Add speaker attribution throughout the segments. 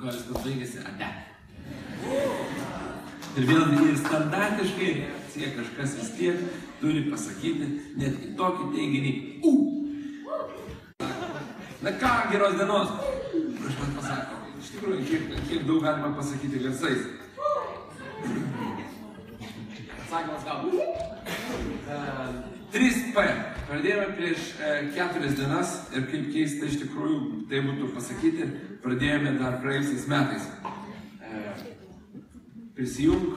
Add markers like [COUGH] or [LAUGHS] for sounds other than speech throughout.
Speaker 1: kuo viskas baigėsi, ate. Ir vėlgi ir standartiškai reakcija kažkas vis tiek turi pasakyti net į tokį teiginį. U. Na ką, geros dienos. Kažkas pasako. Iš tikrųjų, kiek, kiek daug galima pasakyti garsais. Atsakymas gal. Uh, 3P. Pradėjome prieš uh, keturias dienas ir kaip keista iš tikrųjų tai būtų pasakyti, pradėjome dar praėjusiais metais. Uh, prisijung,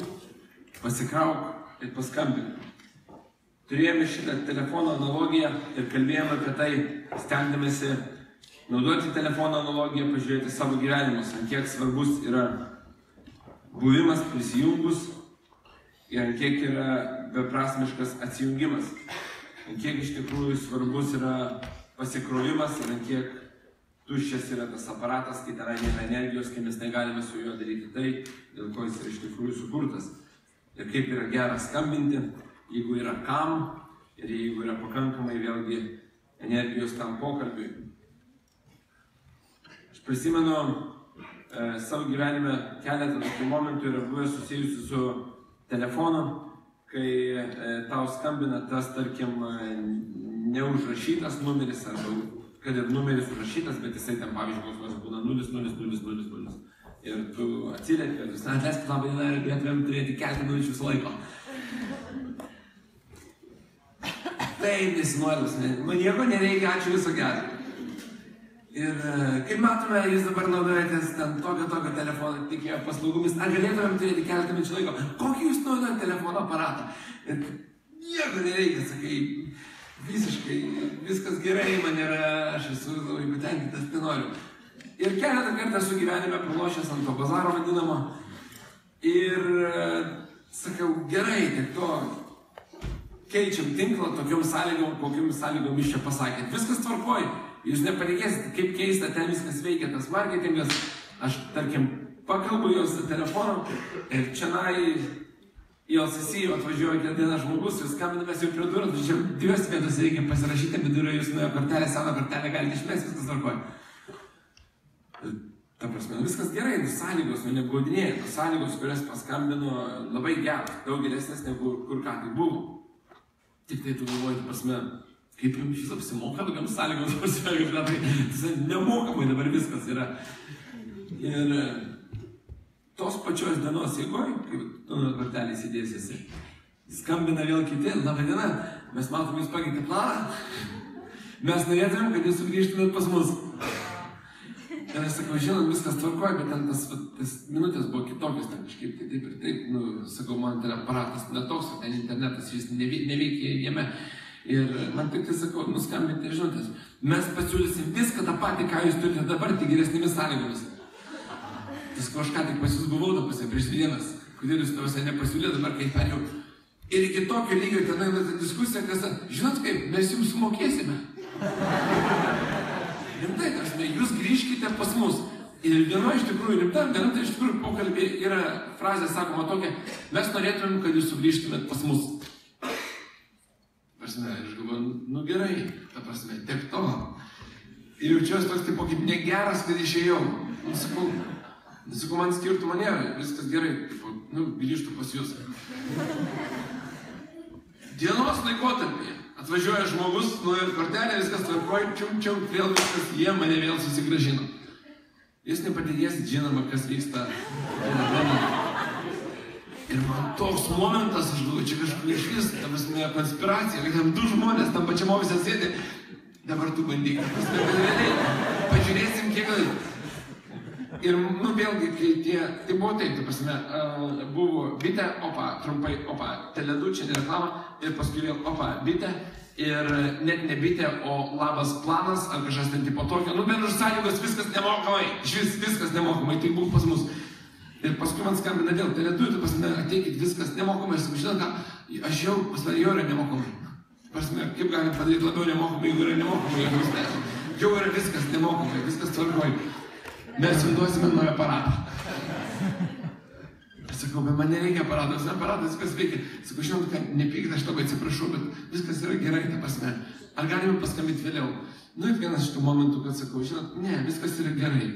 Speaker 1: pasikrauk ir paskambink. Turėjome šitą telefono analogiją ir kalbėjome apie tai, stengdamėsi naudoti telefono analogiją, pažiūrėti savo gyvenimus, ant kiek svarbus yra buvimas prisijungus ir ant kiek yra beprasmiškas atsijungimas. Kiek iš tikrųjų svarbus yra pasikrovimas ir kiek tuščias yra tas aparatas, kai ten nėra energijos, kai mes negalime su juo daryti tai, dėl ko jis yra iš tikrųjų sukurtas. Ir kaip yra gera skambinti, jeigu yra kam ir jeigu yra pakankamai vėlgi energijos tam pokalbiui. Aš prisimenu e, savo gyvenime keletą tokių momentų yra buvę susijusių su telefonu, kai e, tau skambina tas, tarkim, e, neužrašytas numeris arba kad ir numeris užrašytas, bet jisai ten, pavyzdžiui, koks nors būna 0, 0, 0, 0, 0. Ir tu atsiliepi, kad jūs, na, atleiskit, labai diena, ir galėtumėm turėti keletą minučių laiko. [LAUGHS] Taip, nesinori, man nieko nereikia, ačiū viso gero. Ir e, kaip matome, jūs dabar naudojatės ten tokio, tokio telefono tikėjo paslaugomis. Ar galėtumėm turėti keletą minučių laiko? Kokį jūs naudojate telefono aparatą? Ir nieko nereikia, sakai, visiškai viskas gerai, man yra, aš esu labai patenkintas, tai noriu. Ir keletą kartų esu gyvenime pralošęs ant to bazaro vadinamo. Ir e, sakau, gerai, tiek to keičiam tinklą tokiom sąlygom, kokiam sąlygom jūs čia pasakėt. Viskas tvarkoja. Jūs nepatikėsite, kaip keista ten viskas veikia, tas marketingas. Aš, tarkim, pakalbu jos telefonu ir čia į LCC atvažiuoja kiekvienas žmogus, jūs skambinamės jau prie durų, tačiau dvies vietos reikia pasirašyti, bet durų jūs nuėjo kortelę, seną kortelę galite išmesti, viskas tvarkoja. Ta prasme, viskas gerai, nu, sąlygos, nu neapgaudinėjai, tos sąlygos, kurias paskambino, labai geros, daug geresnės negu kur ką tai buvo. Tik tai tu galvoji, ta prasme, kaip jums šis apsimoka tokiam sąlygom, prasme, [LAUGHS] tai nemokamai dabar viskas yra. Ir tos pačios dienos eigoje, kaip numerio kortelį įsidėsiesi, skambina vėl kiti, laba diena, mes matom, jūs pakeitė planą, mes norėtumėm, kad jūs sugrįžtumėt pas mus. Ir aš sakau, žinot, viskas tvarkoja, bet ten tas, tas minutės buvo kitokios, ten kažkaip tai taip ir taip, nu, sakau, man ten aparatas netoks, ten internetas vis neveikia jame. Ir man tik tai sakau, nuskambinti žinutės, mes pasiūlysim viską tą patį, ką jūs turite dabar, tik geresnėmis sąlygomis. Sakau, aš ką tik pas jūs buvau, ta pasė, prieš dienas, kodėl jūs tavose nepasiūlė dabar, kai perėjau. Ir iki tokio lygio tenai ta diskusija, kas, žinot kaip, mes jums sumokėsime. Rimtai, ne, jūs grįžkite pas mus. Ir viena iš tikrųjų rimta, viena tai iš tikrųjų pokalbė yra frazė sakoma tokia, mes norėtumėm, kad jūs sugrįžtumėt pas mus. Prasme, aš galvoju, nu gerai, ta prasme, tiek to. Ir jaučiuosi toks, tipo, kaip negeras, kad išėjau. Nu, sakau, nu, sakau, man skirtumo nėra, viskas gerai, tipo, nu, grįžtų pas jūs. Dienos laikotarpyje atvažiuoja žmogus, nu ir kortelė, viskas tvarkoja, čium, čium, vėl viskas, jie mane vėl susigražino. Jūs nepatikėsit, žinoma, kas vyksta. Ir man toks momentas, aš galvoju, čia kažkokia iš vis, ta prasme, konspiracija, kad tam du žmonės tam pačiam ofise sėdi. Dabar tu bandyk. Pažiūrėsim, kiek Ir, nu, vėlgi, kai tie, tai buvo taip, tai prasme, uh, buvo bitė, opa, trumpai, opa, teledu, čia reklama, ir paskui vėl, opa, bitė, ir net ne bitė, o labas planas, ar kažkas ten tipo tokio, nu, bendras sąlygos, viskas nemokamai, iš vis viskas nemokamai, tai buvo pas mus. Ir paskui man skambina vėl, teledu, tai prasme, ateikit, viskas nemokamai, aš sakau, žinot ką, aš jau, pas mane jau yra nemokamai. Prasme, kaip galim padaryti labiau nemokamai, jeigu yra nemokamai, jau yra viskas nemokamai, viskas tvarkoja mes jums duosime naują aparatą. Aš sakau, bet man nereikia aparato, nes aparatas viskas veikia. Sakau, žinot, kad nepykit, aš labai atsiprašau, bet viskas yra gerai, ta prasme. Ar galime paskambinti vėliau? Nu ir vienas iš tų momentų, kad sakau, žinot, ne, viskas yra gerai.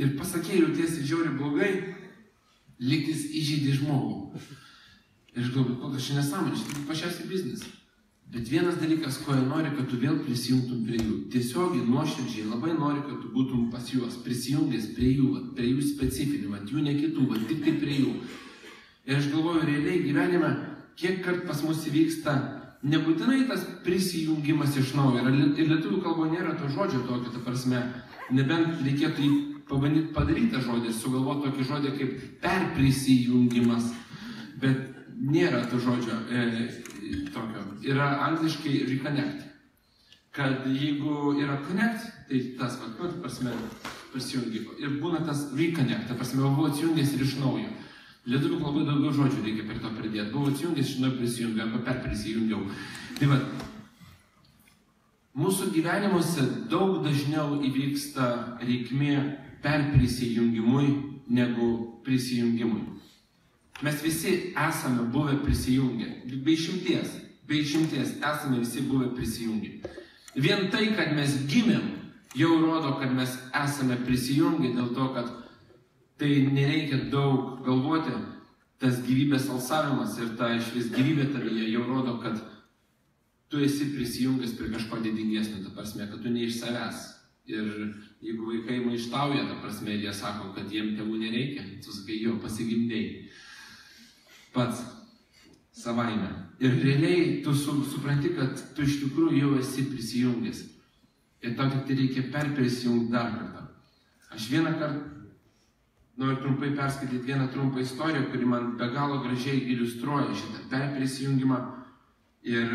Speaker 1: ir pasakė, jautiesi žiauri blogai, liktis įžydė žmogų. Ir aš galvoju, kokias čia nesąmonės, tai pačiausiai biznis. Bet vienas dalykas, ko jie nori, kad tu vėl prisijungtum prie jų. Tiesiogiai, nuoširdžiai, labai nori, kad tu būtum pas juos, prisijungęs prie jų, prie jų specifinių, vat, jų ne kitų, vat, tik tai prie jų. Ir aš galvoju, realiai gyvenime, kiek kart pas mus įvyksta nebūtinai tas prisijungimas iš naujo. Ir lietuvių kalboje nėra to žodžio tokio, ta prasme, nebent reikėtų jį pabandyti padaryti tą žodį, sugalvoti tokį žodį kaip perprisijungimas. Bet nėra to žodžio e, tokio. Yra angliškai reconnect. Kad jeigu yra connect, tai tas, va, nu, prasme, prisijungi. Ir būna tas reconnect, ta prasme, buvo atsijungęs ir iš naujo. Lietuvių kalbai daugiau žodžių reikia per to pridėti. Buvo atsijungęs, iš naujo prisijungiau, arba per prisijungiau. Tai va, mūsų gyvenimuose daug dažniau įvyksta reikmė per prisijungimui negu prisijungimui. Mes visi esame buvę prisijungę. Be išimties. Be išimties esame visi buvę prisijungę. Vien tai, kad mes gimėm, jau rodo, kad mes esame prisijungę dėl to, kad tai nereikia daug galvoti. Tas gyvybės alsavimas ir ta iš vis gyvybė tavyje jau rodo, kad tu esi prisijungęs prie kažko didingesnio, ta prasme, kad tu ne iš savęs. Ir jeigu vaikai maištauja, ta prasme, jie sako, kad jiem tėvų nereikia, tu sakai, jo, pasigimdėjai pats savaime. Ir realiai tu su, supranti, kad tu iš tikrųjų jau esi prisijungęs. Ir tau tik tai reikia perprisijungti dar kartą. Aš vieną kartą noriu trumpai perskaityti vieną trumpą istoriją, kuri man be galo gražiai iliustruoja šitą perprisijungimą. Ir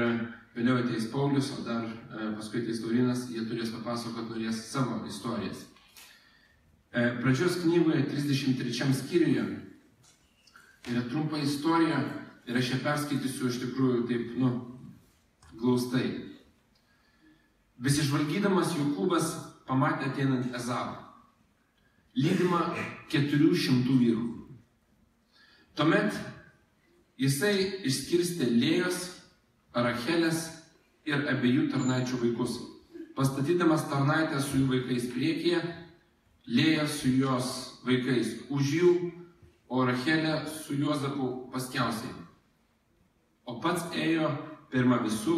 Speaker 1: vėliau ateis Paulius, o dar e, paskui ateis Taurinas, jie turės papasakoti norės savo istorijas. E, pradžios knygoje 33 skyriuje yra trumpa istorija ir aš ją perskaitysiu iš tikrųjų taip, nu, glaustai. Besižvalgydamas Jokūbas pamatė ateinant Ezavą, lydimą keturių šimtų vyrų. Tuomet jisai išskirstė lėjos, Arachelės ir abiejų tarnaičių vaikus, pastatydamas tarnaitę su jų vaikais priekyje, lėją su jos vaikais už jų o Rachelė su Juozapu paskiausiai. O pats ėjo pirmą visų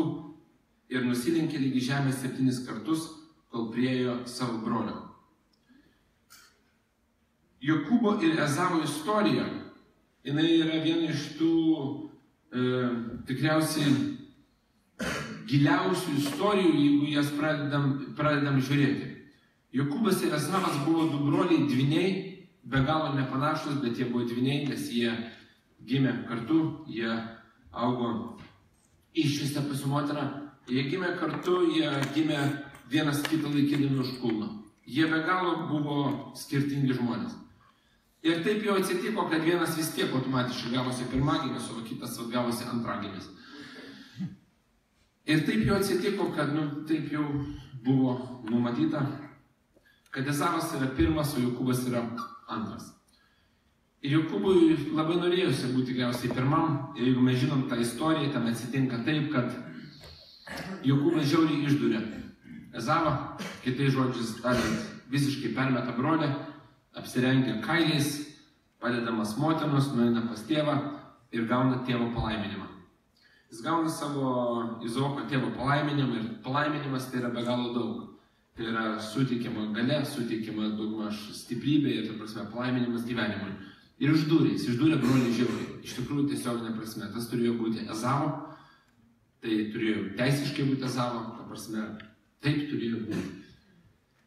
Speaker 1: ir nusilinkė lygi žemės septynis kartus, kol priejo savo brolio. Jokūbo ir Ezavo istorija, jinai yra viena iš tų e, tikriausiai giliausių istorijų, jeigu jas pradedam, pradedam žiūrėti. Jokūbas ir Ezavas buvo du broliai dviniai, be galo nepanašus, bet jie buvo dviniai, nes jie gimė kartu, jie augo išvystę pas motiną, jie gimė kartu, jie gimė vienas kitą laikydami už kulno. Jie be galo buvo skirtingi žmonės. Ir taip jau atsitiko, kad vienas vis tiek automatiškai gavosi pirmagimis, o kitas gavosi antragimis. Ir taip jau atsitiko, kad nu, taip jau buvo numatyta, kad Ezavas yra pirmas, o Jokūbas yra antras. Ir Jokūbui labai norėjosi būti tikriausiai pirmam. Ir jeigu mes žinom tą istoriją, ten atsitinka taip, kad Jokūbas žiauriai išdūrė Ezavą, kitais žodžiais tariant, visiškai permeta brolį, apsirengia kailiais, padedamas motinos, nueina pas tėvą ir gauna tėvo palaiminimą. Jis gauna savo Izoko tėvo palaiminimą ir palaiminimas tai yra be galo daug. Tai yra suteikiama gale, suteikiama daugmaž stiprybė ir, ta prasme, palaiminimas gyvenimui. Ir išdūrė, jis išdūrė broliai žiauriai. Iš tikrųjų, tiesioginė prasme, tas turėjo būti Ezavo, tai turėjo teisiškai būti Ezavo, ta prasme, taip turėjo būti.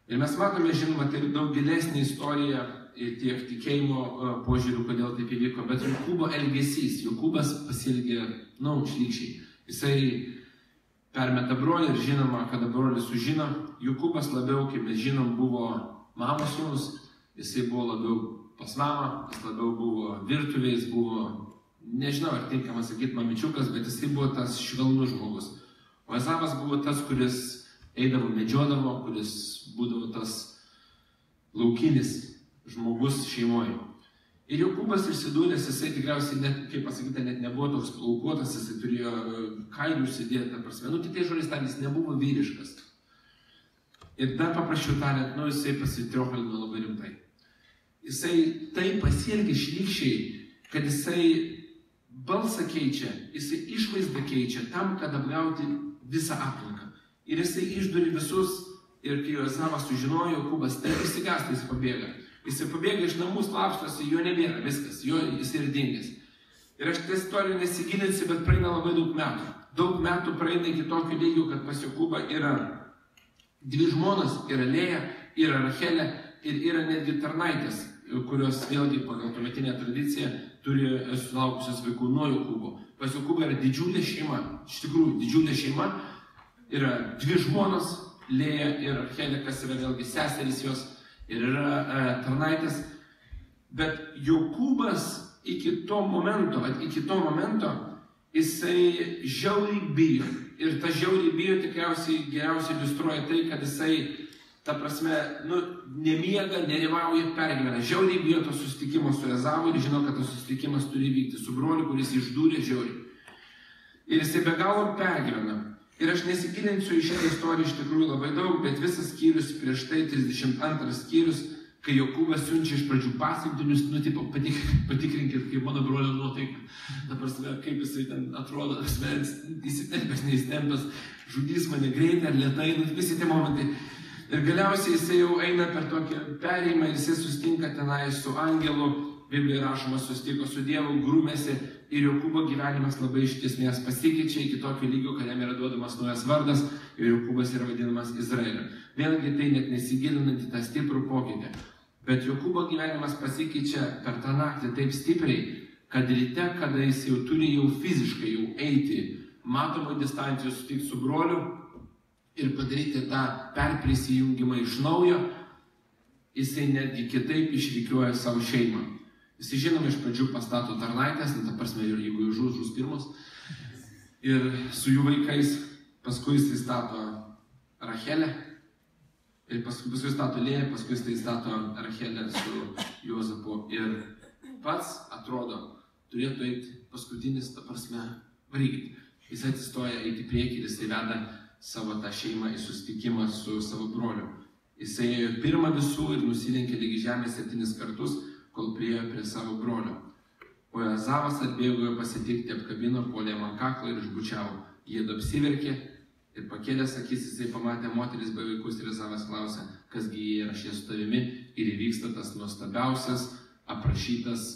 Speaker 1: Ir mes matome, žinoma, tai daug gilesnė istorija ir tiek tikėjimo e, požiūrių, kodėl taip įvyko, bet Jokūbo elgesys, Jokūbas pasielgė, na, nu, šlykščiai. Jisai permeta brolį ir žinoma, kada brolis sužino, Jokūbas labiau, kaip mes žinom, buvo mamos sūnus, jisai buvo labiau pas mamą, jis labiau buvo virtuvės, buvo, nežinau, ar tinkama sakyti mamičiukas, bet jisai buvo tas švelnus žmogus. O Ezavas buvo tas, kuris eidavo medžiodavo, kuris būdavo tas laukinis žmogus šeimoje. Ir Jokūbas išsidūręs, jisai tikriausiai, net, kaip pasakyti, net nebuvo toks plaukuotas, jisai turėjo e, kailių užsidėti, prasme, nu, kitai žodžiais tariant, jis nebuvo vyriškas. Ir dar paprasčiau tariant, nu, jisai pasitriokalino labai rimtai. jisai taip pasielgia šlykščiai, kad jisai balsą keičia, jisai išvaizdą keičia tam, kad apgauti visą aplinką. Ir jisai išduri visus, ir kai Jozavas sužinojo, Jokūbas taip įsigąsta, jis pabėga. Jisai pabėga iš namų, slapstosi, jo nebėra, viskas, jo jis ir dingęs. Ir aš tą istoriją nesigilinsiu, bet praeina labai daug metų. Daug metų praeina iki tokio lygio, kad pas Jokūbą yra dvi žmonos, yra Lėja, yra Rachelė ir yra netgi tarnaitės, kurios vėlgi pagal tuometinę tradiciją turi sulaukusios vaikų nuo Jokūbo. Pas Jokūbą yra didžiulė šeima, iš tikrųjų didžiulė šeima, yra dvi žmonos, Lėja ir Rachelė, kas yra vėlgi seserys jos ir yra e, tarnaitės. Bet Jokūbas iki to momento, iki to momento, jisai žiauriai bijo. Ir ta žiauriai bijo tikriausiai geriausiai iliustruoja tai, kad jisai ta prasme, nu, nemiega, nerimauja, pergyvena. Žiauriai bijo to susitikimo su Ezavu ir žino, kad tas susitikimas turi vykti su broliu, kuris išdūrė žiauriai. Ir jisai be galo pergyvena. Ir aš nesigilinsiu į šią istoriją iš tikrųjų labai daug, bet visas skyrius prieš tai, 32 skyrius, kai Jokūbas siunčia iš pradžių pasiuntinius, nu, tipo, patik, patikrinkit, kaip mano brolio nuotaika, dabar, kaip jisai ten atrodo, asmens, įsitempęs, neįsitempęs, žudys mane greitai ar lietai, nu, visi tie momentai. Ir galiausiai jisai jau eina per tokį perėjimą ir jisai sustinka tenai su angelu, Biblijoje rašoma, sustiko su Dievu, grūmėsi ir Jokūbo gyvenimas labai iš esmės pasikeičia iki tokio lygio, kad jam yra duodamas naujas vardas ir Jokūbas yra vadinamas Izraeliu. Vėlgi tai net nesigilinant į tą stiprų pokytį. Bet Jokūbo gyvenimas pasikeičia per tą naktį taip stipriai, kad ryte, kada jis jau turi jau fiziškai jau eiti matomą distanciją sutikti su broliu ir padaryti tą perprisijungimą iš naujo, jisai netgi kitaip išrikiuoja savo šeimą. Jis žinoma iš pradžių pastato tarnaitės, nu, ta prasme, ir jeigu jų žus, žus pirmus. Ir su jų vaikais, paskui jis stato Rachelę. Ir paskui, paskui stato Lėją, paskui jis stato Rachelę su Juozapu. Ir pats atrodo, turėtų eiti paskutinis, ta prasme, varykit. Jis atsistoja eiti priekį ir jisai veda savo tą šeimą į susitikimą su savo broliu. Jisai ėjo pirmą visų ir nusilenkė lygi žemės septynis kartus kol priejo prie savo brolio. O Ezavas atbėgo jo pasitikti, apkabino, polė man kaklą ir išbučiavo. Jie apsiverkė ir pakėlęs akis jisai pamatė moteris be vaikus ir Ezavas klausė, kasgi jie yra šie su tavimi ir įvyksta tas nuostabiausias, aprašytas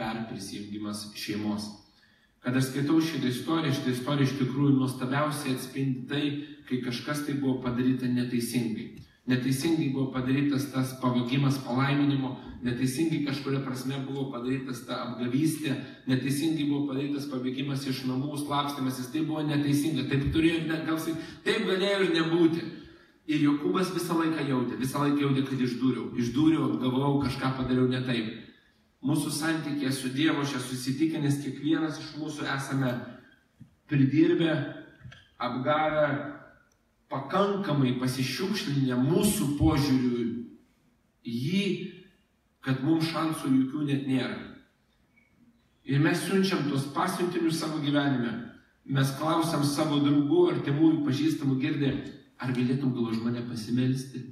Speaker 1: perprisijungimas šeimos. Kad aš skaitau šitą istoriją, šitą istoriją iš tikrųjų nuostabiausiai atspindi tai, kai kažkas tai buvo padaryta neteisingai. Neteisingai buvo padarytas tas pavogimas palaiminimo, neteisingai kažkuria prasme buvo padarytas ta apgavystė, neteisingai buvo padarytas pabėgimas iš namų, slapstimasis, tai buvo neteisinga, taip turėjo, galsiai, taip galėjo ir nebūti. Ir Jokūbas visą laiką jautė, visą laiką jautė, kad išdūriau, išdūriau, apgavau, kažką padariau ne taip. Mūsų santykė su Dievu aš esu įsitikinęs, kiekvienas iš mūsų esame pridirbę, apgavę, pakankamai pasišiukšlinę mūsų požiūrių jį kad mums šansų jokių net nėra. Ir mes siunčiam tuos pasiuntinius savo gyvenime. Mes klausiam savo draugų, artimųjų, pažįstamų girdė, ar galėtum gal už mane pasimelsti,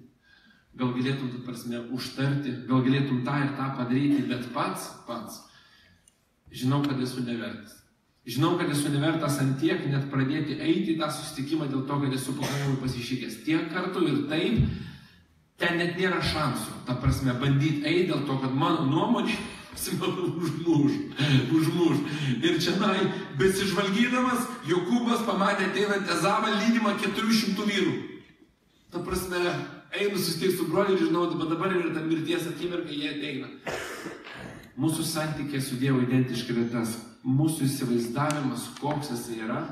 Speaker 1: gal galėtum, tu prasme, užtarti, gal galėtum tą ir tą padaryti, bet pats, pats, žinau, kad esu nevertas. Žinau, kad esu nevertas ant tiek net pradėti eiti į tą susitikimą dėl to, kad esu pakankamai pasišykęs. Tiek kartų ir taip, ten net nėra šansų, ta prasme, bandyti eiti dėl to, kad mano nuomonė [LAUGHS] užmuš, užmuš. Ir čia, na, besižvalgydamas, Jokūbas pamatė tėvą Tezavą lydimą 400 vyrų. Ta prasme, einu susitikti su broliu ir žinau, bet dabar yra ta mirties akimirka, jie ateina. Mūsų santykė su Dievu identiškai yra tas mūsų įsivaizdavimas, koks jis yra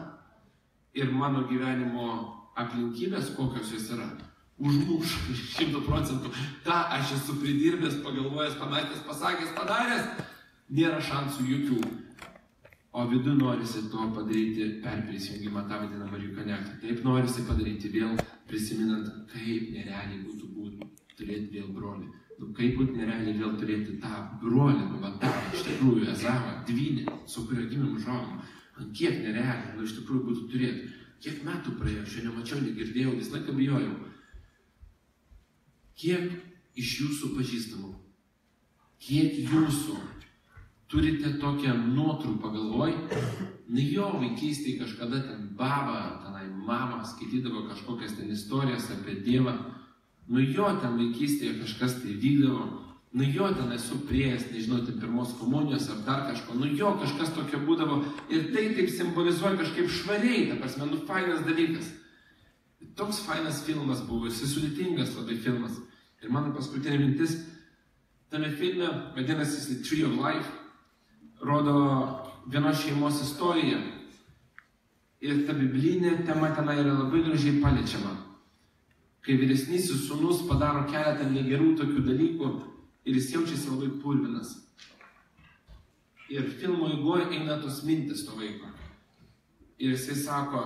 Speaker 1: ir mano gyvenimo aplinkybės, kokios jis yra užmuš šimtų procentų. Ką aš esu pridirbęs, pagalvojęs, pamatęs, pasakęs, padaręs, nėra šansų jokių. O vidu norisi to padaryti per prisijungimą, tą vadinamą rekonektą. Taip norisi padaryti vėl, prisiminant, kaip nerealiai būtų būti, turėti vėl brolį. Kaip būtų nerealiai vėl turėti tą brolį, nu, va, tą, iš tikrųjų, Ezavą, dvynį, su kurio gimėm užaugom. Man kiek nerealiai, nu, iš tikrųjų būtų turėti. Kiek metų praėjo, aš jo nemačiau, negirdėjau, visą laiką bijojau. Kiek iš jūsų pažįstamų, kiek jūsų turite tokią nuotrupą galvoj, nu jo vaikystėje kažkada ten baba, tenai mama skaitydavo kažkokias ten istorijas apie Dievą, nu jo ten vaikystėje kažkas tai vykdavo, nu jo ten esu prieėjęs, nežinau, ten pirmos komunijos ar dar kažko, nu jo kažkas tokio būdavo ir tai taip simbolizuoja kažkaip švariai, ta prasme, nu fainas dalykas. Toks fainas filmas buvo, jis sudėtingas labai filmas. Ir mano paskutinė mintis, tame filme, vadinasi Tree of Life, rodo vienos šeimos istoriją. Ir ta biblinė tema tenai yra labai gražiai paliečiama. Kai vyresnysis sunus padaro keletą negerų tokių dalykų ir jis jaučiasi labai purvinas. Ir filmo įgoje eina tos mintis to vaiko. Ir jisai sako,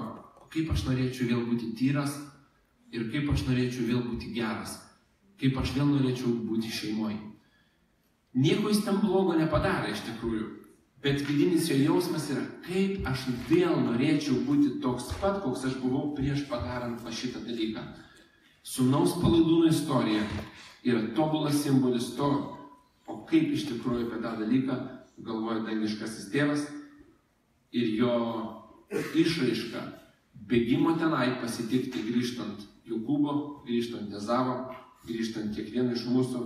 Speaker 1: kaip aš norėčiau vėl būti tyras ir kaip aš norėčiau vėl būti geras. Kaip aš vėl norėčiau būti šeimoje. Nieko jis ten blogo nepadarė iš tikrųjų. Bet vidinis jo jausmas yra, kaip aš vėl norėčiau būti toks pat, koks aš buvau prieš padarant va šitą dalyką. Sūnaus palaidūno istorija yra tobulas simbolis to, o kaip iš tikrųjų apie tą dalyką galvoja dangiškasis tėvas ir jo išraiška bėgimo tenai pasitikti grįžtant Jokūbo, grįžtant Ezavo, grįžtant kiekvieną iš mūsų,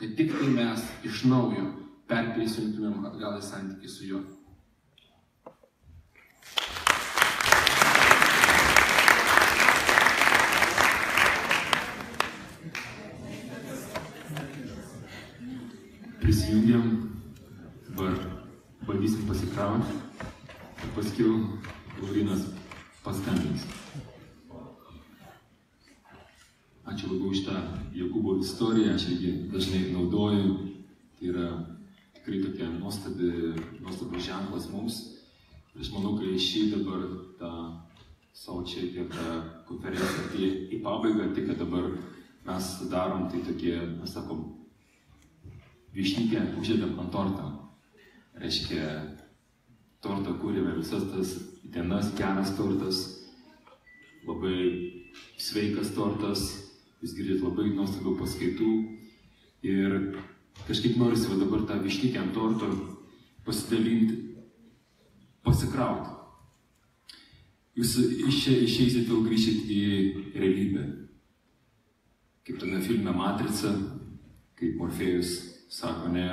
Speaker 1: kad tik tai mes iš naujo perprisimtumėm atgal į santykį su juo.
Speaker 2: Prisijungiam, dabar bandysim pasikrauti, paskui Laurinas paskambins. Ačiū labai už tą Jokūbo istoriją, aš irgi dažnai naudoju. Tai yra tikrai tokia nuostabi, nuostabus ženklas mums. Aš manau, kai šį dabar tą savo čia ir tą konferenciją į pabaigą, tai kad dabar mes darom, tai tokie, mes sakom, višnykę uždedam ant torto. Reiškia, tortą kūrėme visas tas dienas, geras tortas, labai sveikas tortas, jūs girdit labai nuostabių paskaitų ir kažkaip norisi va dabar tą višnykę ant torto pasidalinti, pasikrauti. Jūs iš čia išeisit vėl grįžit į realybę. Kaip tame filme Matrica, kaip Morfėjus sako, ne,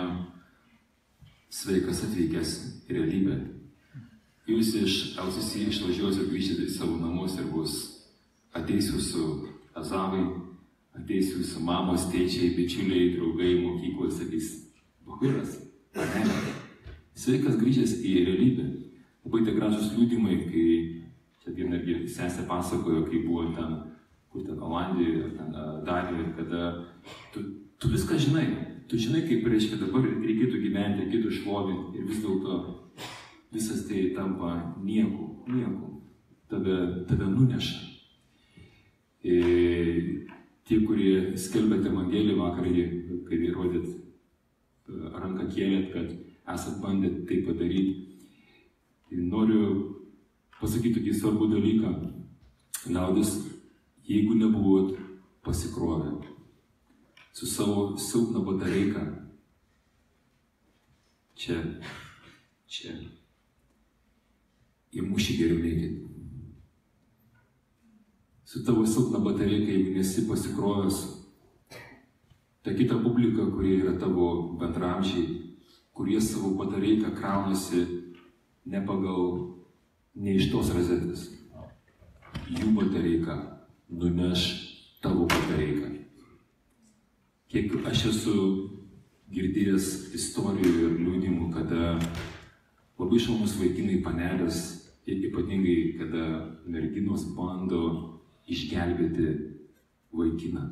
Speaker 2: sveikas atvykęs į realybę. Jūs iš LCC išvažiuosit grįžti į savo namus ir bus ateis jūsų azavai, ateis jūsų mamos, tėčiai, bičiuliai, draugai, mokyklos, sakys, bahuras, panelė. Sveikas grįžęs į realybę. Labai tie gražus liūdimai, kai čia viena irgi sesė pasakojo, kai buvo ten, kur ten Olandijoje, ten Danijoje, kada tu, tu viską žinai, tu žinai, kaip reiškia dabar reikėtų gyventi, reikėtų šlovinti ir vis dėlto visas tai tampa nieku, nieku, tave, tave nuneša. Ir tie, kurie skelbėte Evangeliją vakar, kai įrodyt ranką kėlėt, kad esat bandę tai padaryti, tai noriu pasakyti tokį svarbų dalyką. Liaudis, jeigu nebuvot pasikrovę su savo silpna batareika, čia, čia, į mūšį geriau neikit. Su tavo silpna batareika, jeigu nesi pasikrovęs, ta kita publika, kurie yra tavo bendramžiai, kurie savo batareiką kraunasi ne pagal, ne iš tos rozetės. Jų batareika nuneš tavo batareiką. Kiek aš esu girdėjęs istorijų ir liūdimų, kada labai šaunus vaikinai panelės, ypatingai kada merginos bando išgelbėti vaikiną.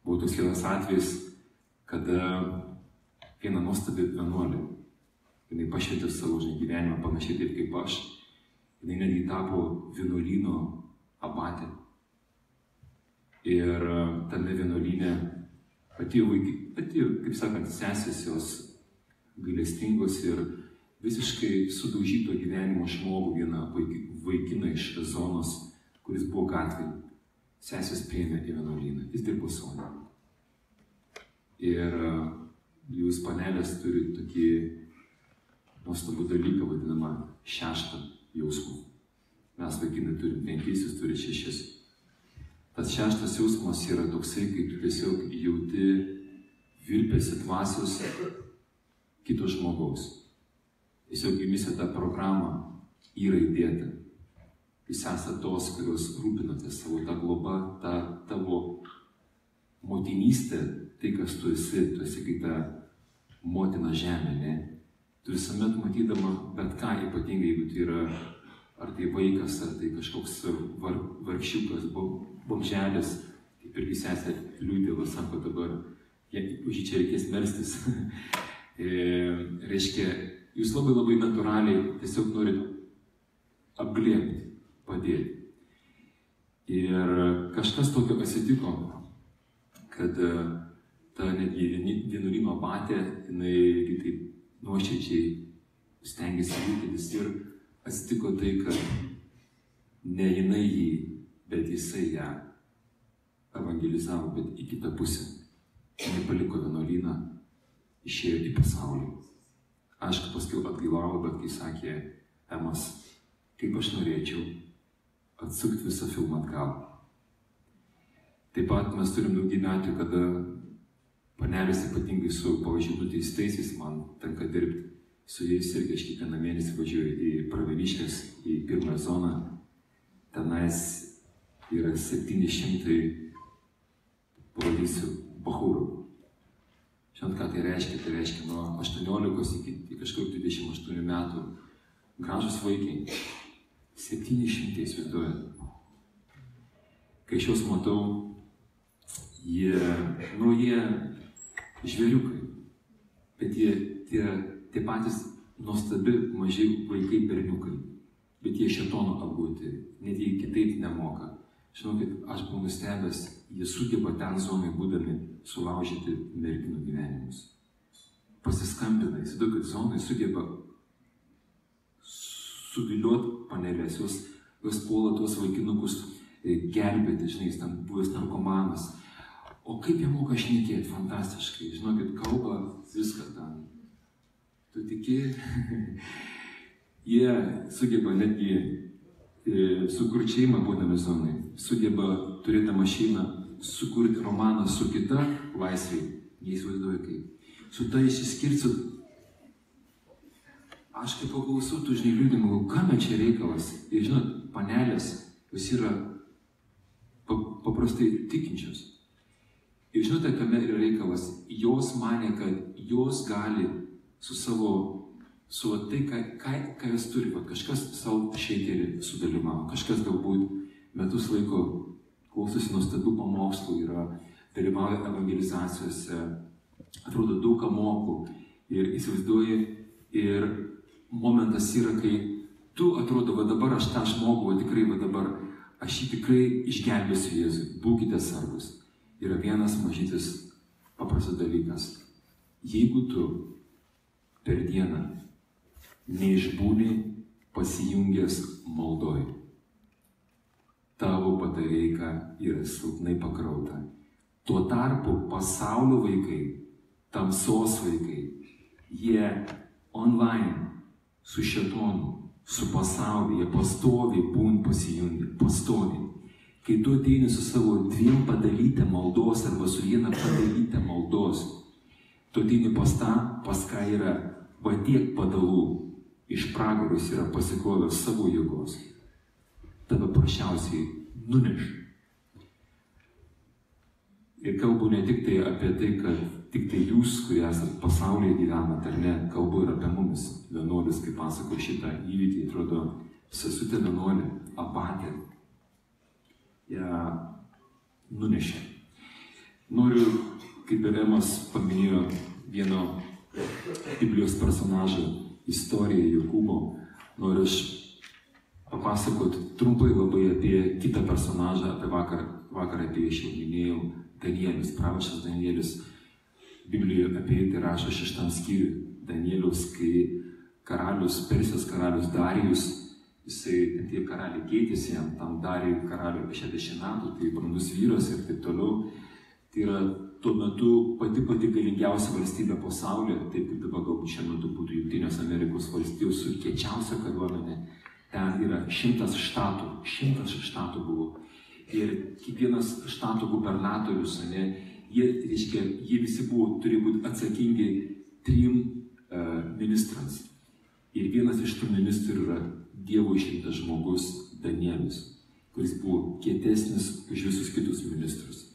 Speaker 2: Buvo toks vienas atvejis, kada viena nuostabi vienuolė, jinai pašvietė savo gyvenimą panašiai taip kaip aš, jinai netgi tapo vienuolyno abatė. Ir tame vienuolyne vaikai, atėjo, kaip sakant, sesės jos gailestingos ir visiškai sudaužyto gyvenimo žmogų vieną vaikiną iš zonos, kuris buvo gatvėje. Sesės priėmė į vienuolyną, jis dirbo sonę. Ir
Speaker 3: jūs panelės turi tokį nuostabų dalyką vadinamą šeštą jausmą. Mes vaikinai turim penkis, jūs turite šešis. Tas šeštas jausmas yra toksai, kai tu tiesiog jauti virpėsi dvasios kito žmogaus. Tiesiog jumise tą programą yra įdėta. Jūs esate tos, kurios rūpinate savo tą globą, tą tavo motinystę, tai kas tu esi, tu esi kaip ta motina žemė, ne? Tu visuomet matydama bet ką, ypatingai jeigu tai yra ar tai vaikas, ar tai kažkoks var, vargšiukas, bomželis, kaip irgi sesė liūdėva, sako dabar, už jį čia reikės melstis. [LAUGHS] e, reiškia, jūs labai labai natūraliai tiesiog norit apglėbti, padėti. Ir kažkas tokio atsitiko, kad e, ta netgi vienuolino patė, jinai taip nuoširdžiai stengiasi rūpintis ir atsitiko tai, kad ne jinai jį, bet jisai ją evangelizavo, bet į kitą pusę. Jis paliko vienuolyną, išėjo į pasaulį. Aišku, paskui atgailavo, bet kai sakė Emas, kaip aš norėčiau atsukti visą filmą atgal. Taip pat mes turim daugybę atvejų, kada panelės ypatingai su, pavyzdžiui, nuteistaisiais man tenka dirbti. Su jais irgi aš kiekvieną mėnesį važiuoju į Praveniškės, į pirmą zoną. Tenais yra 700, pavadinsiu, bahūrų. Žinot, ką tai reiškia? Tai reiškia nuo 18 iki, kažkur 28 metų. Gražus vaikai. 700 įsivaizduojat. Kai aš juos matau, jie, nu jie žvėriukai, bet jie tie, tie patys nuostabi maži vaikai berniukai, bet jie šetono apgauti, net jie kitaip nemoka. Žinokit, aš buvau nustebęs, jie sugeba ten zonai būdami sulaužyti merginų gyvenimus. Pasiskambina, įsivaizduokit, zonai sugeba suviliuot panelės, jos, jos puola tuos vaikinukus gelbėti, žinai, jis ten buvęs narkomanas. O kaip jie moka šnekėti, fantastiškai, žinokit, kalba viską ten. Tu tiki, [LAUGHS] jie sugeba netgi e, sukurti šeimą būdami zonai, sugeba turėti mašiną, sukurti romaną su kita laisvė, neįsivaizduoju kaip. Su ta išsiskirsiu aš kaip paklausau tų žinai liūdimų, kam čia reikalas. Ir žinot, panelės, jos yra paprastai tikinčios. Ir žinote, kame yra reikalas? Jos mane, kad jos gali su savo, su tai, ką, ką, ką jos turi, va, kažkas savo šeiterį sudalyvavo, kažkas galbūt metus laiko klausosi nuostabių pamokslų, yra dalyvauja evangelizacijose, atrodo daug ką moku ir įsivaizduoji ir momentas yra, kai tu atrodo, va dabar aš tą žmogų, o tikrai va dabar aš jį tikrai išgelbėsiu Jėzui, būkite sargus. Yra vienas mažytis paprastas dalykas. Jeigu tu per dieną neišbūni pasijungęs maldoj, tavo patarėja yra silpnai pakrauta. Tuo tarpu pasaulio vaikai, tamsos vaikai, jie online su šetonu, su pasaulyje, pastoviai būn pasijungi, pastoviai. Kai tu ateini su savo dviem padalytę maldos arba su viena padalytę maldos, tu ateini pas tą, pas ką yra va tiek padalų, iš pragarus yra pasikrovęs savo jėgos. Tave paprasčiausiai nuneš. Ir kalbu ne tik tai apie tai, kad tik tai jūs, kurie esate pasaulyje gyvenat, ar ne, kalbu ir apie mumis, vienuolis, kaip pasako šitą įvykį, atrodo, sesutė vienuolė, apatė, ją nunešė. Noriu, kaip ir Emas paminėjo vieno Biblijos personažo istoriją Jokūbo, noriu aš papasakoti trumpai labai apie kitą personažą, apie vakar, vakar apie jį jau minėjau, Danielius, pranašas Danielius Biblijoje apie jį tai rašo šeštam skyriui. Danieliaus, kai karalius, Persijos karalius Darijus, jisai, tie karaliai keitėsi jam, tam Darijui karaliui apie 60 metų, tai brandus vyras ir taip toliau. Tai yra tuo metu pati pati galingiausia valstybė pasaulyje, taip kaip dabar galbūt šiuo metu būtų Junktinės Amerikos valstijos su kiečiausia kariuomenė, ten yra šimtas štatų, šimtas štatų buvo. Ir kiekvienas štato gubernatorius, ne, jie, reiškia, jie visi buvo, turi būti atsakingi trim uh, ministrams. Ir vienas iš tų ministrų yra Dievo išrinktas žmogus Danielis, kuris buvo kietesnis už visus kitus ministrus.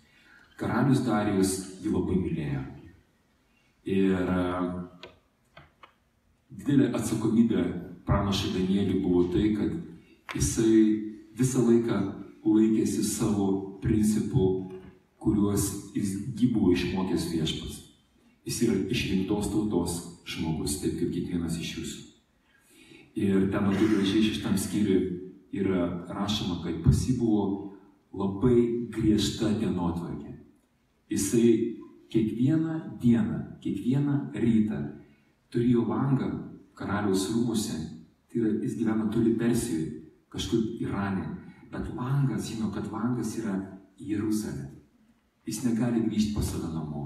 Speaker 3: Karalius Darijus jį labai mylėjo. Ir uh, didelė atsakomybė pranašai Danieliui buvo tai, kad jisai visą laiką laikėsi savo principų, kuriuos jis buvo išmokęs viešpas. Jis yra išrinktos tautos žmogus, taip kaip kiekvienas iš jūsų. Ir ten labai gražiai šitam skyriui yra rašoma, kad pasi buvo labai griežta dienotvarkė. Jisai kiekvieną dieną, kiekvieną rytą turėjo langą karaliaus rūmuse, tai yra, jis gyvena toli Persijoje, kažkur Irane, bet langas, žino, kad langas yra Jeruzalė. Jis negali grįžti pas save namo.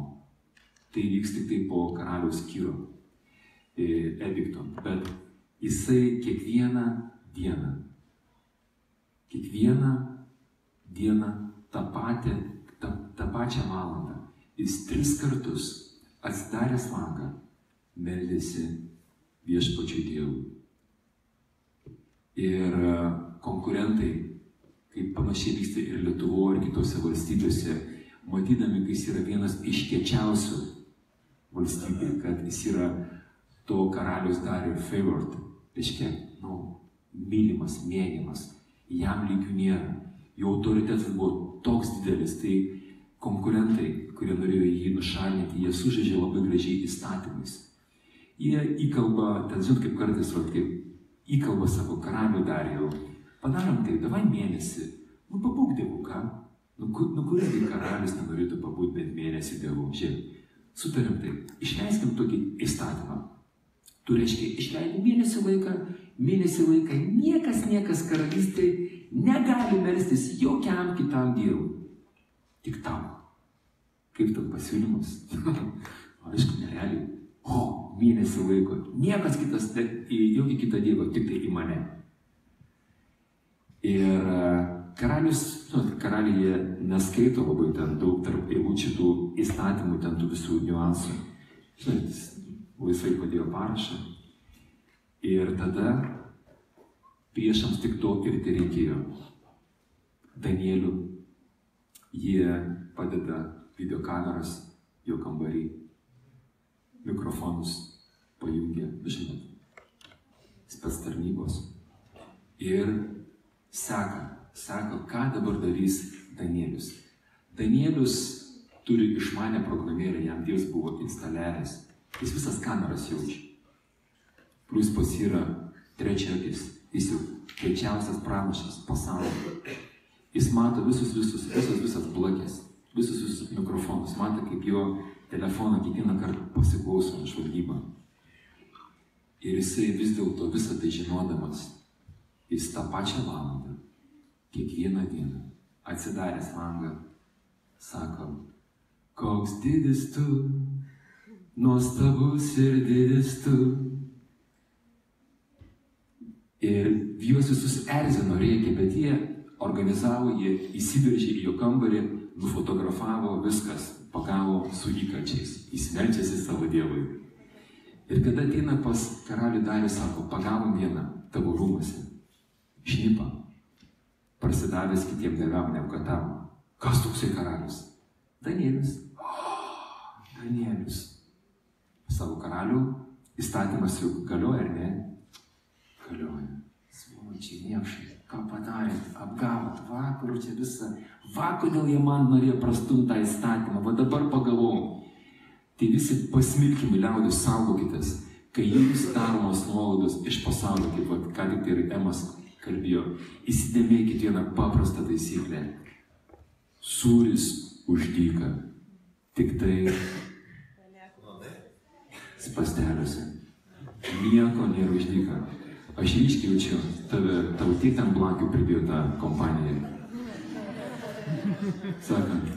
Speaker 3: Tai vyks tik tai po karaliaus Kyro e, edikto. Bet jisai kiekvieną dieną, kiekvieną dieną tą, patį, tą, tą pačią valandą, jis tris kartus atsidaręs langą meldėsi viešpačiui Dievui. Ir e, konkurentai, kaip panašiai vyksta ir Lietuvoje, ir kitose valstybėse, matydami, kad jis yra vienas iš kečiausių valstybė, kad jis yra to karalius darė favored, reiškia, nu, mylimas, mėgiamas, jam lygių nėra, jo autoritetas buvo toks didelis, tai konkurentai, kurie norėjo jį nušalinti, jie sužaidžia labai gražiai įstatymais. Jie įkalba, ten žinot, kaip kartais, vat, kaip įkalba savo karalių dar jau, padarom tai, davai mėnesį, nu pabūk dievų, ką? Nu, kur, nu kuriagi karalius nenorėtų pabūti bent mėnesį dievų, žiūrėk. Sutariam taip, išleiskim tokį įstatymą. Tu reiškia, išleidai mėnesį laiką, mėnesį laiką niekas, niekas karalystė negali melstis jokiam kitam dievui. Tik tam. Kaip tam pasiūlymas? [LAUGHS] Aišku, nerealiai. O, mėnesį laiko. Niekas kitas, į jokį kitą dievą, tik tai į mane. Ir karalius, nu, karaliai neskaito labai ten daug tarp eilučių tų įstatymų, ten tų visų niuansų. Žinai, jis laisvai padėjo parašą. Ir tada priešams tik to ir tai reikėjo. Danielių jie padeda videokameras jo kambarį, mikrofonus pajungia, žinot, spets tarnybos ir seka, sako, ką dabar darys Danielius. Danielius turi išmanę programėlę, jam Dievas buvo instaliavęs. Jis visas kameras jaučia. Plus pas yra trečiakis, jis jau kečiausias pranašas pasaulyje. Jis mato visus, visus, visas, visas blakės, visus, visus mikrofonus, mato, kaip jo telefoną kiekvieną kartą pasiklauso žvalgybą. Ir jisai vis dėlto visą tai žinodamas, jis tą pačią valandą, kiekvieną dieną, atsidaręs langą, sako, koks didis tu, nuostabus ir didis tu. Ir juos visus erzino reikia, bet jie organizavo, jie įsiveržė į jo kambarį, nufotografavo viskas, pagavo su įkačiais, įsimelčiasi savo dievui. Ir kada ateina pas karalių Darių, sako, pagavom vieną tavo rūmose, šnipą, prasidavęs kitiem dievam neapkatavom. Kas toksai karalius? Danielius. Oh, [GASPS] Danielius. Savo karalių įstatymas jau galioja ar ne? Galioja. Svočiai, niekšai, ką padarėt, apgavot, vakarų čia visą. Va, kodėl jie man norėjo prastumti tą įstatymą, va dabar pagalvojau. Tai visi pasmilkimi liaudės saugokitės, kai jums daromos nuolaidos iš pasaulio, kaip va, ką tik tai ir Emas kalbėjo, įsidėmėkit vieną paprastą taisyklę. Sūris už dyką. Tik tai spasteliuose. Nieko nėra už dyką. Aš ryškiai jaučiu, tave, tau tiek ten blankių pridėjo tą kompaniją. Sakant,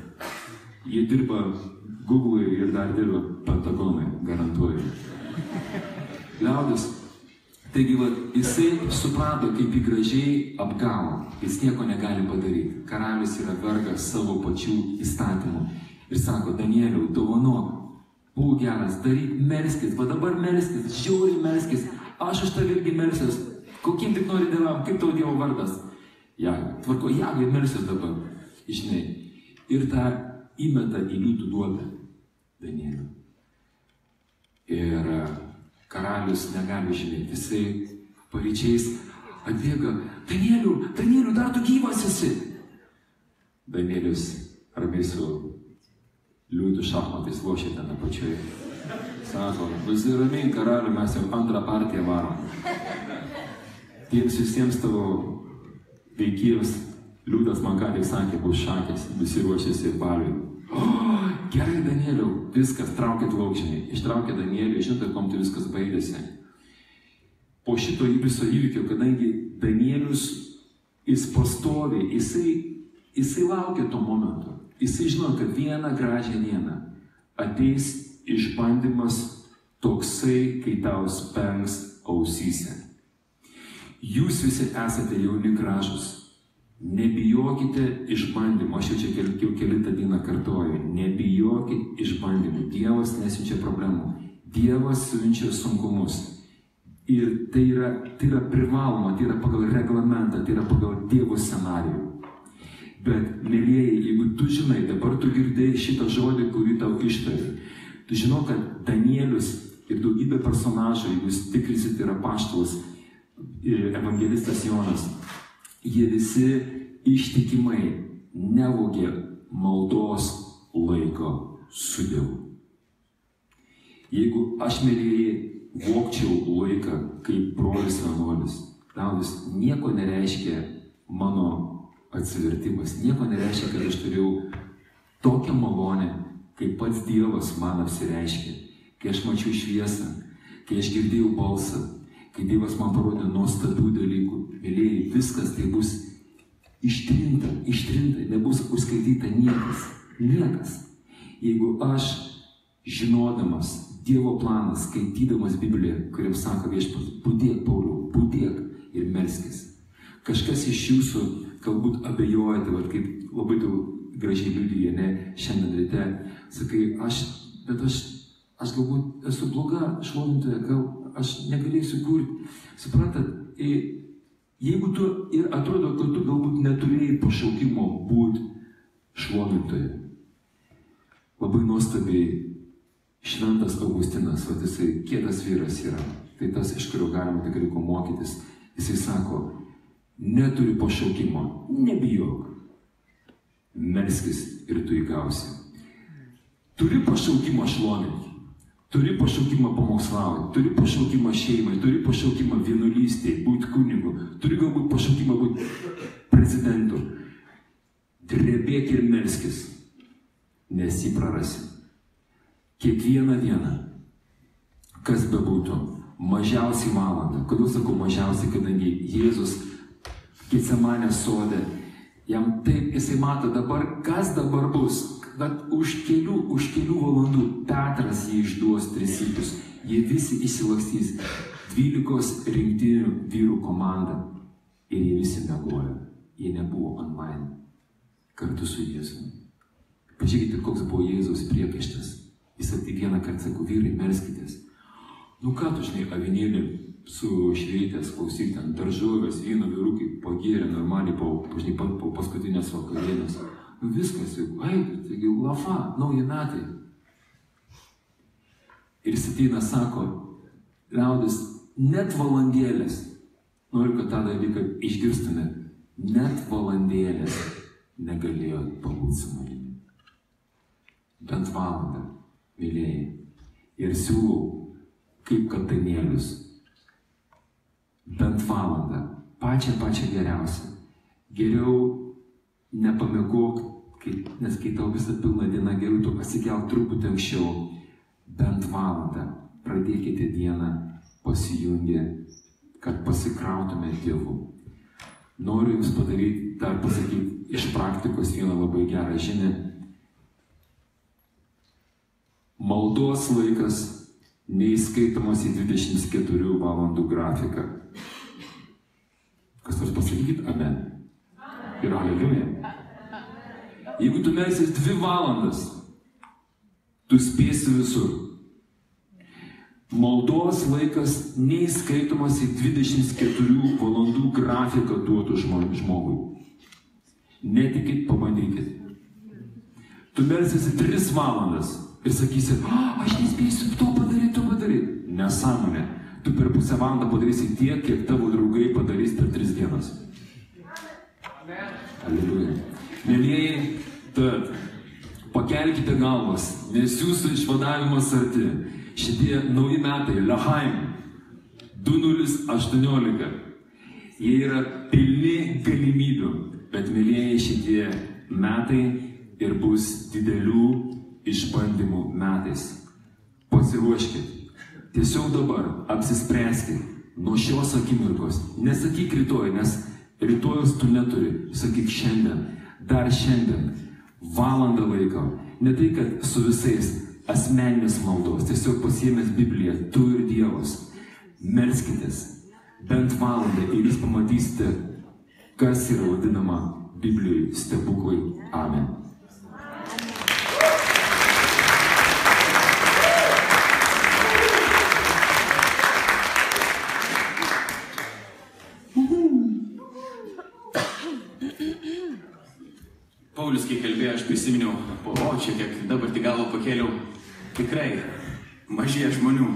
Speaker 3: jie dirba Google ir dar dirba Pentagonai, garantuoju. Liaudis. Taigi, va, jisai suprato, kaip jį gražiai apgavo. Jis nieko negali padaryti. Karalius yra vergas savo pačių įstatymų. Ir sako, Danieliau, dovanok, būk geras, daryk, melskis, va dabar melskis, žiauriai melskis, aš už tave irgi melsiuos, kokiem tik nori dievam, kaip tavo Dievo vardas. Ja, tvarko, jagai melsiuos dabar, žinai. Ir tą įmeta į liūtų duobę Danielių. Ir e, karalius negali žinoti, jisai paryčiais atbėga, Danielių, Danielių, dar tu gyvas esi. Danielius ramiai su liūtų šachmatais lošia ten apačioje. Sako, pasiramiai karaliu, mes jau antrą partiją varom. Tiems visiems tavo veikėjams liūdas man ką tik sakė, bus šakės, visi ruošiasi baliui. O, gerai, Danieliau, viskas, traukit laukžinį. Ištraukė Danielių, žinote, kom tai viskas baigėsi. Po šito viso įvykio, kadangi Danielius, jis pastovi, jisai, jisai laukia to momento. Jisai žino, kad vieną gražią dieną ateis išbandymas toksai, kai tau spengs ausyse. Jūs visi esate jauni gražus. Nebijokite išbandymų. Aš jau čia kel, jau kelintą dieną kartuoju. Nebijokit išbandymų. Dievas nesiunčia problemų. Dievas siunčia sunkumus. Ir tai yra, tai yra privaloma, tai yra pagal reglamentą, tai yra pagal Dievo scenarijų. Bet, mėlyjeji, jeigu tu žinai, dabar tu girdėjai šitą žodį, kurį tau ištari, žinau, kad Danielius ir daugybė personažų, jeigu jūs tikrisit, yra paštalas, evangelistas Jonas, jie visi ištikimai nevogė maldos laiko su Dievu. Jeigu aš, mėlyjeji, vokčiau laiką kaip brolis vienuolis, liaudis nieko nereiškia mano atsivertimas nieko nereiškia, kad aš turėjau tokią malonę, kai pats Dievas man apsireiškė, kai aš mačiau šviesą, kai aš girdėjau balsą, kai Dievas man parodė nuostabių dalykų. Mėlyjei, viskas tai bus ištrinta, ištrinta, nebus užskaityta niekas, niekas. Jeigu aš žinodamas Dievo planą, skaitydamas Bibliją, kuriam sako viešpas, būdėk, Pauliau, būdėk ir melskis. Kažkas iš jūsų galbūt abejojate, va, kaip labai daug gražiai liudyje, ne, šiandien ryte, sakai, aš, bet aš, aš galbūt esu bloga šlovintoja, gal aš negalėsiu kurti. Suprantat, jeigu tu ir atrodo, kad tu galbūt neturėjai pašaukimo būti šlovintoja, labai nuostabiai šventas Augustinas, va jisai kietas vyras yra, tai tas, iš kurio galima tikrai ko mokytis, jisai sako, neturi pašaukimo, nebijok. Melskis ir tu įgausi. Turi pašaukimą šlovinti, turi pašaukimą pamokslauti, turi pašaukimą šeimai, turi pašaukimą vienuolystėje, būti kunigu, turi galbūt pašaukimą būti prezidentu. Drebėk ir melskis, nes jį prarasi. Kiekvieną dieną, kas bebūtų, mažiausiai valandą. Kodėl sakau mažiausiai, kadangi Jėzus Getsemanės sodė. Jam taip jisai mato dabar, kas dabar bus. Bet už kelių, už kelių valandų Petras jį išduos tris sykius. Jie visi įsilakstys. Dvylikos rinktinių vyrų komanda. Ir jie visi mėgojo. Jie nebuvo online. Kartu su Jėzumi. Pažiūrėkite, koks buvo Jėzaus priekaištas. Jis tik vieną kartą sako, vyrai, melskitės. Nu ką tu žinai, avinėlį sušveitęs, klausyk ten daržovės, vyno vyrukai pagėrė normaliai po, žinai, po, po paskutinės vakarienės. Nu viskas, jau, ai, taigi lafa, nauji metai. Ir ateina, sako, liaudis, net valandėlės, noriu, kad tą dalyką išgirstume, net valandėlės negalėjo pabūti su manimi. Bent valandą, mylėjai. Ir siūlau, kaip kad Danielius, bent valandą, pačią pačią geriausią. Geriau nepamėgok, kai, nes kai tau visą pilną dieną geriau, tu pasikelk truputį anksčiau, bent valandą. Pradėkite dieną pasijungę, kad pasikrautume Dievu. Noriu Jums padaryti, dar pasakyti iš praktikos vieną labai gerą žinią. maldos laikas neįskaitomas į 24 valandų grafiką. Kas nors pasakykit amen. Ir aleliuja. Jeigu tu melsies dvi valandas, tu spėsi visur. Maldos laikas neįskaitomas į 24 valandų grafiką duotų žmogui. Netikit, pabandykit. Tu melsiesi 3 valandas ir sakysi, aš nespėsiu to padaryti, to padaryti. Nesąmonė. Tu per pusę valandą padarysi tiek, kiek tavo draugai padarys per 3 dienas. Aleliuja. Mėlyjeji, tad pakelkite galvas, nes jūsų išvadavimas arti. Šitie nauji metai, Lehaim 2018. Jie yra pilni galimybių, bet mėlyjeji šitie metai ir bus didelių išbandymų metais. Pasiruoškit. Tiesiog dabar apsispręskit nuo šios akimirkos. Nesakyk rytoj, nes rytojus tu neturi. Sakyk šiandien, dar šiandien, valandą laiko. Ne tai, kad su visais asmeninės maldos, tiesiog pasiemęs Bibliją, tu ir Dievas. Melskitės bent valandą ir jūs pamatysite, kas yra vadinama Biblijoje stebuklai. Amen.
Speaker 4: Paulius, kai kalbėjo, aš prisiminiau, po o čia kiek dabar tik galvo pakėliau, tikrai mažėja žmonių.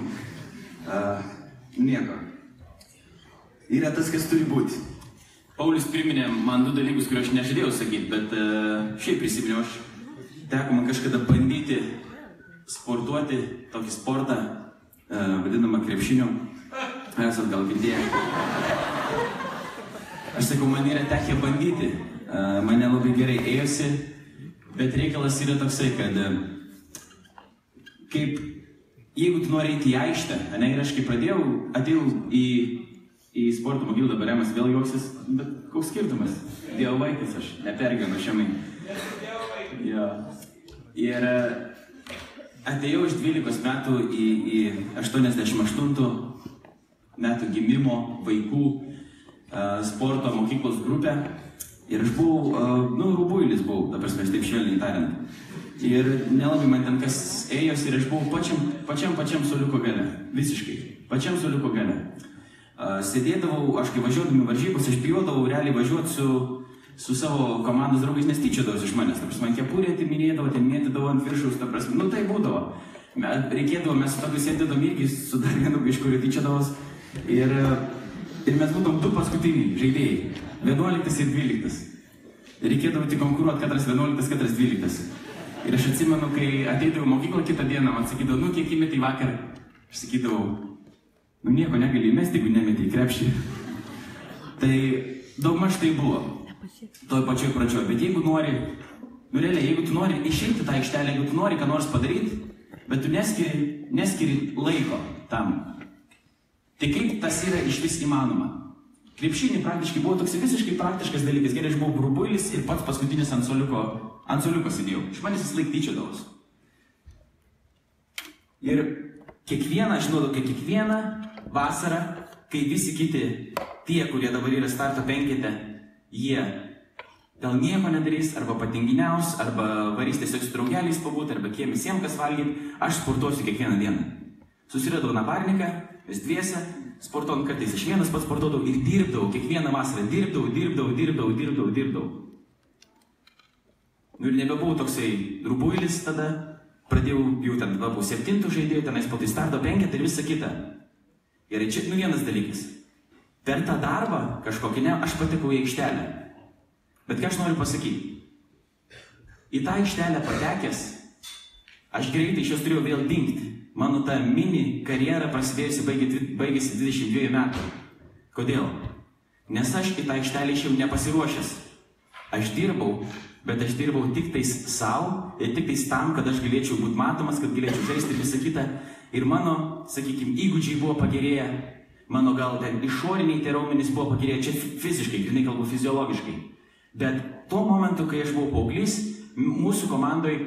Speaker 4: Uh, nieko. Yra tas, kas turi būti. Paulius priminė man du dalykus, kuriuos aš nežadėjau sakyti, bet uh, šiaip prisiminiau, aš teko man kažkada bandyti sportuoti tokį sportą, uh, vadinamą krepšiniu. Esat gal girdėję. Aš sakau, man yra tekę bandyti. Uh, mane labai gerai ėjosi, bet reikalas yra toksai, kad uh, kaip jeigu tu nori eiti į aikštę, ne, ir aš kai pradėjau, atėjau į, į sporto mokyklą, dabar Remas vėl juoksis, bet koks skirtumas? Dievo vaikas aš, nepergyvenu šiamai. Jo. Ir atėjau iš 12 metų į, į 88 metų gimimo vaikų sporto mokyklos grupę. Ir aš buvau, uh, nu, rubuilis buvau, ta prasme, taip švelniai tariant. Ir nelabai man ten kas ėjosi ir aš buvau pačiam, pačiam, pačiam soliuko gale. Visiškai. Pačiam soliuko gale. Uh, sėdėdavau, aš kai važiuodami varžybos, aš bijodavau realiai važiuoti su, su savo komandos draugais, nes tyčiodavosi iš manęs. Ta prasme, man kepurė atiminėdavo, ten mėtydavo ant viršaus, ta prasme, nu tai būdavo. Me- Reikėdavo, mes su tokiu sėdėdavom irgi su dar vienu, iš kurio tyčiodavos. Ir, ir mes būtum du paskutiniai žaidėjai. 11 ir 12. Reikėdavo tik konkuruoti, katras 11, katras 12. Ir aš atsimenu, kai ateidavau mokyklą kitą dieną, man sakydavo, nu kiek įmetė į vakar. Aš sakydavau, nu nieko negali įmesti, jeigu nemetė į krepšį. Tai daugmaž tai buvo. Toj pačioj pradžioj. Bet jeigu nori, nu realiai, jeigu tu nori išeiti tą aikštelę, jeigu tu nori ką nors padaryti, bet tu neskiri, neskiri laiko tam. Tai kaip tas yra iš vis įmanoma? Krepšinį praktiškai buvo toks visiškai praktiškas dalykas. Gerai, aš buvau grubuilis ir pats paskutinis ant soliuko, ant soliuko sėdėjau. Iš manęs vis laik tyčiodavos. Ir kiekvieną, aš žinau, kad kiekvieną vasarą, kai visi kiti, tie, kurie dabar yra starto penkite, jie gal nieko nedarys, arba patinginiaus, arba varys tiesiog su draugeliais pabūti, arba kiem visiems kas valgyti, aš sportuosiu kiekvieną dieną. Susiradau nabarniką, vis dviese, sportuojant kartais aš vienas pats sportuodavau ir dirbdavau, kiekvieną vasarą dirbdavau, dirbdavau, dirbdavau, dirbdavau, dirbdavau. Nu ir nebebuvau toksai rubuilis tada, pradėjau jau ten, va, buvau septintų žaidėjų, tenais po tai starto penketą ir visa kita. Gerai, čia nu vienas dalykas. Per tą darbą kažkokį ne, aš patekau į aikštelę. Bet ką aš noriu pasakyti? Į tą aikštelę patekęs, aš greitai iš jos turėjau vėl dingti. Mano ta mini karjera prasidėjusi baigėsi 22 metų. Kodėl? Nes aš į tą aikštelę išėjau nepasiruošęs. Aš dirbau, bet aš dirbau tik tais savo ir tik tais tam, kad aš galėčiau būti matomas, kad galėčiau žaisti ir visą kitą. Ir mano, sakykime, įgūdžiai buvo pagerėję, mano gal ten išoriniai tie raumenys buvo pagerėję, čia fi- fiziškai, grinai kalbu fiziologiškai. Bet tuo momentu, kai aš buvau paauglys, mūsų komandai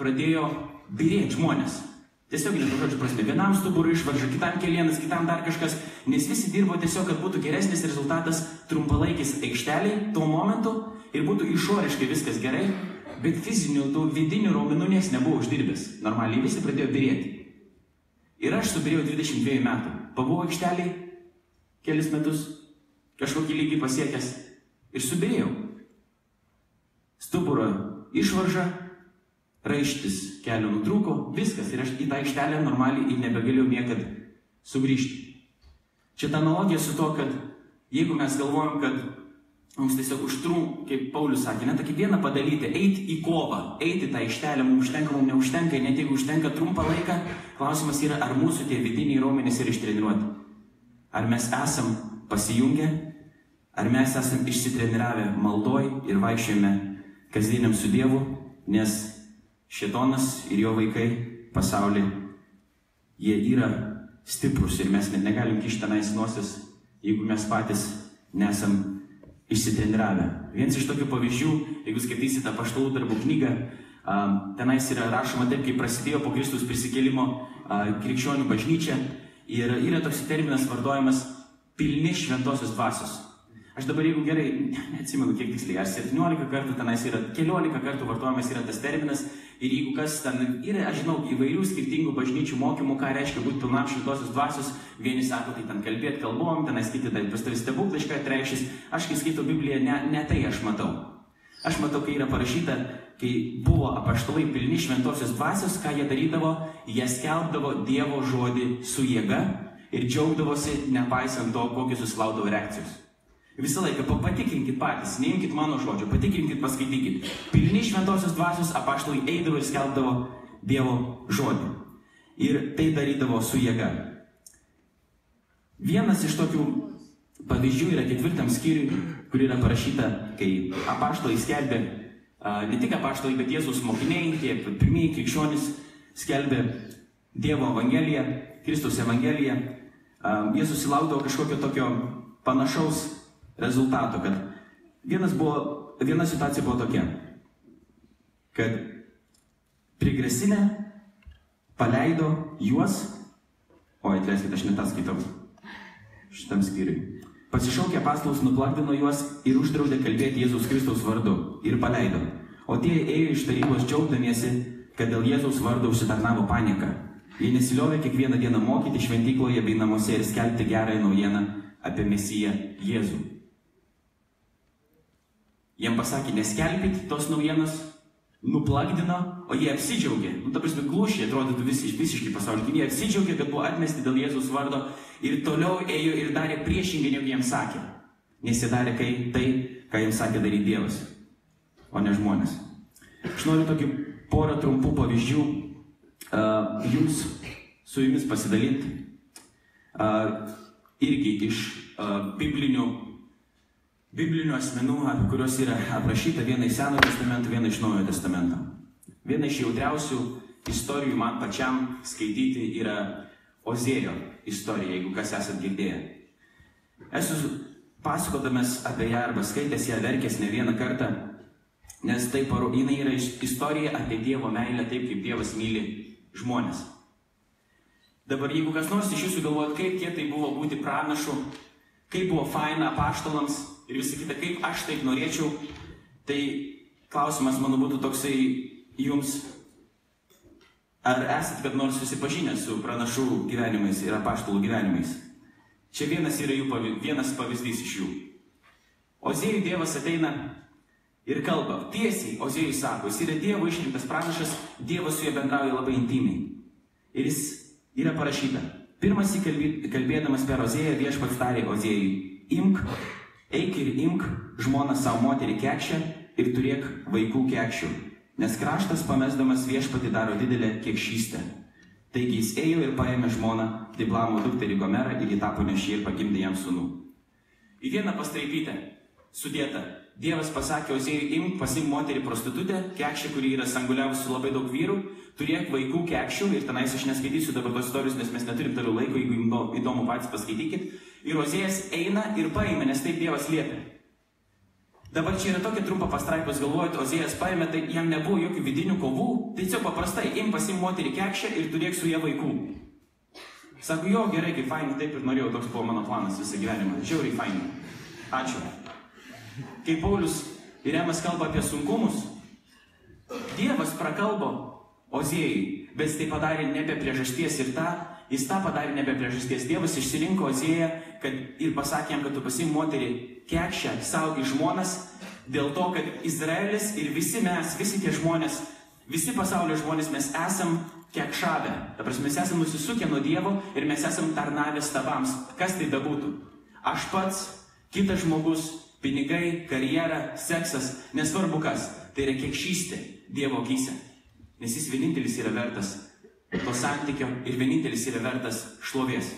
Speaker 4: pradėjo birėti žmonės. Tiesiog, ne žodžiu prasme, vienam stuburui išvarža, kitam kelienas, kitam dar kažkas, nes visi dirbo tiesiog, kad būtų geresnis rezultatas trumpalaikis aikšteliai tuo momentu ir būtų išoriškai viskas gerai, bet fizinių, tų vidinių raumenų niekas nebuvo uždirbęs. Normaliai visi pradėjo birėti. Ir aš subirėjau 22 metų. Pabuvau aikšteliai kelis metus, kažkokį lygį pasiekęs ir subirėjau. Stuburo išvarža, raištis kelio nutrūko, viskas. Ir aš į tą aikštelę normaliai ir nebegalėjau niekad sugrįžti. Čia ta analogija su to, kad jeigu mes galvojam, kad mums tiesiog užtrunka, kaip Paulius sakė, net tokį vieną padaryti, eiti į kovą, eiti tą aikštelę, mums užtenka, mums neužtenka, net jeigu užtenka trumpą laiką, klausimas yra, ar mūsų tie vidiniai raumenys yra ištreniruoti. Ar mes esam pasijungę, ar mes esam išsitreniravę maldoj ir vaikščiojame kasdieniam su Dievu, nes Šetonas ir jo vaikai pasaulyje, jie yra stiprus ir mes net negalim kišti tenais nosis, jeigu mes patys nesam išsitreniravę. Vienas iš tokių pavyzdžių, jeigu skaitysite paštalų darbų knygą, tenais yra rašoma taip, kaip prasidėjo po Kristus prisikėlimo krikščionių bažnyčia ir yra toks terminas vardojamas pilni šventosios dvasios. Aš dabar, jeigu gerai, [LAUGHS] neatsimenu kiek tiksliai, ar 17 kartų tenais yra, keliolika kartų vartojamas yra tas terminas ir jeigu kas ten yra, aš žinau, įvairių skirtingų bažnyčių mokymų, ką reiškia būti pilnam šventosios dvasios, vieni sako, tai ten kalbėti kalbom, tenais kiti tai pas tavi stebuklaiškai reiškia, aš kai skaitau Bibliją, ne, ne tai aš matau. Aš matau, kai yra parašyta, kai buvo apaštalai pilni šventosios dvasios, ką jie darydavo, jie skelbdavo Dievo žodį su jėga ir džiaugdavosi, nepaisant to, kokius susilaukdavo reakcijos. Visą laiką patikrinkit patys, neimkit mano žodžio, patikrinkit, paskaitykit. Pilni šventosios dvasios apaštalai eidavo ir skelbdavo Dievo žodį. Ir tai darydavo su jėga. Vienas iš tokių pavyzdžių yra ketvirtam skyriui, kur yra parašyta, kai apaštalai skelbė, ne tik apaštalai, bet Jėzus mokiniai, tie pirmieji krikščionys skelbė Dievo Evangeliją, Kristus Evangeliją. Jie susilaukdavo kažkokio tokio panašaus rezultato, kad vienas buvo, viena situacija buvo tokia, kad prigresinę paleido juos, oi, atleiskite, aš netą skaitau šitam skyriui. Pasišaukė paslaus, nuplakdino juos ir uždraudė kalbėti Jėzaus Kristaus vardu ir paleido. O tie ėjo iš tarybos džiaugdamiesi, kad dėl Jėzaus vardo užsitarnavo paniką. Jie nesiliovė kiekvieną dieną mokyti šventykloje bei namuose ir skelbti gerąją naujieną apie Mesiją Jėzų. Jiem pasakė, neskelbit tos naujienos, nuplakdino, o jie apsidžiaugė. Nu, ta prasme, glušiai atrodytų vis, visiškai pasaulyje. Jie apsidžiaugė, kad buvo atmesti dėl Jėzus vardo ir toliau ėjo ir darė priešingai, negu jiems sakė. Nes jie darė kai, tai, ką jiems sakė daryti Dievas, o ne žmonės. Aš noriu tokį porą trumpų pavyzdžių uh, jums, su jumis pasidalinti. Uh, irgi iš uh, biblinių biblinių asmenų, apie kuriuos yra aprašyta viena iš Senojo testamento, viena iš Naujojo testamento. Viena iš jautriausių istorijų man pačiam skaityti yra Ozėjo istorija, jeigu kas esat girdėję. Esu pasakodamas apie ją arba skaitęs ją verkęs ne vieną kartą, nes tai paro, jinai yra istorija apie Dievo meilę taip, kaip Dievas myli žmonės. Dabar jeigu kas nors iš jūsų galvojat, kaip tie tai buvo būti pranašu, kaip buvo faina paštalams, ir visą kitą, kaip aš taip norėčiau, tai klausimas mano būtų toksai jums, ar esat kad nors susipažinę su pranašų gyvenimais ir apaštalų gyvenimais. Čia vienas yra jų pavyzdys, vienas pavyzdys iš jų. Ozėjų Dievas ateina ir kalba. Tiesiai Ozėjui sako, jis yra Dievo išrinktas pranašas, Dievas su juo bendrauja labai intimiai. Ir jis yra parašyta. Pirmas įkalbėdamas per Ozėją viešpats tarė Ozėjui, imk Eik ir imk žmoną savo moterį kekšę ir turėk vaikų kekščių, nes kraštas pamesdamas viešpati daro didelę kiekšystę. Taigi jis ėjo ir paėmė žmoną, Diblamo dukterį Gomerą ir į tapo nešį ir pagimdė jam sūnų. Į vieną pastraipytę sudėta. Dievas pasakė Ozėjui, imk pasim moterį prostitutę, kekšę, kuri yra sanguliavusi labai daug vyrų, turėk vaikų kekščių ir tenais aš neskaitysiu dabar tos istorijos, nes mes neturim toliau laiko, jeigu įdomu patys paskaitykit. Ir Ozėjas eina ir paima, nes taip Dievas liepia. Dabar čia yra tokia trumpa pastraipa, jūs galvojate, Ozėjas paėmė, tai jam nebuvo jokių vidinių kovų, tai tiesiog paprastai, im pasim moterį kekšę ir turėk su ją vaikų. Sako, jo, gerai, kaip fainai, taip ir norėjau, toks buvo mano planas visą gyvenimą. Žiauriai fainai. Ačiū. Kai Paulius ir Remas kalba apie sunkumus, Dievas prakalbo Ozėjai, bet tai padarė ne be priežasties ir tą, jis tą padarė ne be priežasties. Dievas išsirinko Ozėją ir pasakė jam, kad tu pasim moterį kekšę savo į žmonas, dėl to, kad Izraelis ir visi mes, visi tie žmonės, visi pasaulio žmonės, mes esam kekšavę. Ta prasme, mes esam nusisukę nuo Dievo ir mes esam tarnavę stabams, kas tai bebūtų. Aš pats, kitas žmogus, pinigai, karjera, seksas, nesvarbu kas, tai yra kekšystė Dievo akise. Nes jis vienintelis yra vertas to santykio ir vienintelis yra vertas šlovės.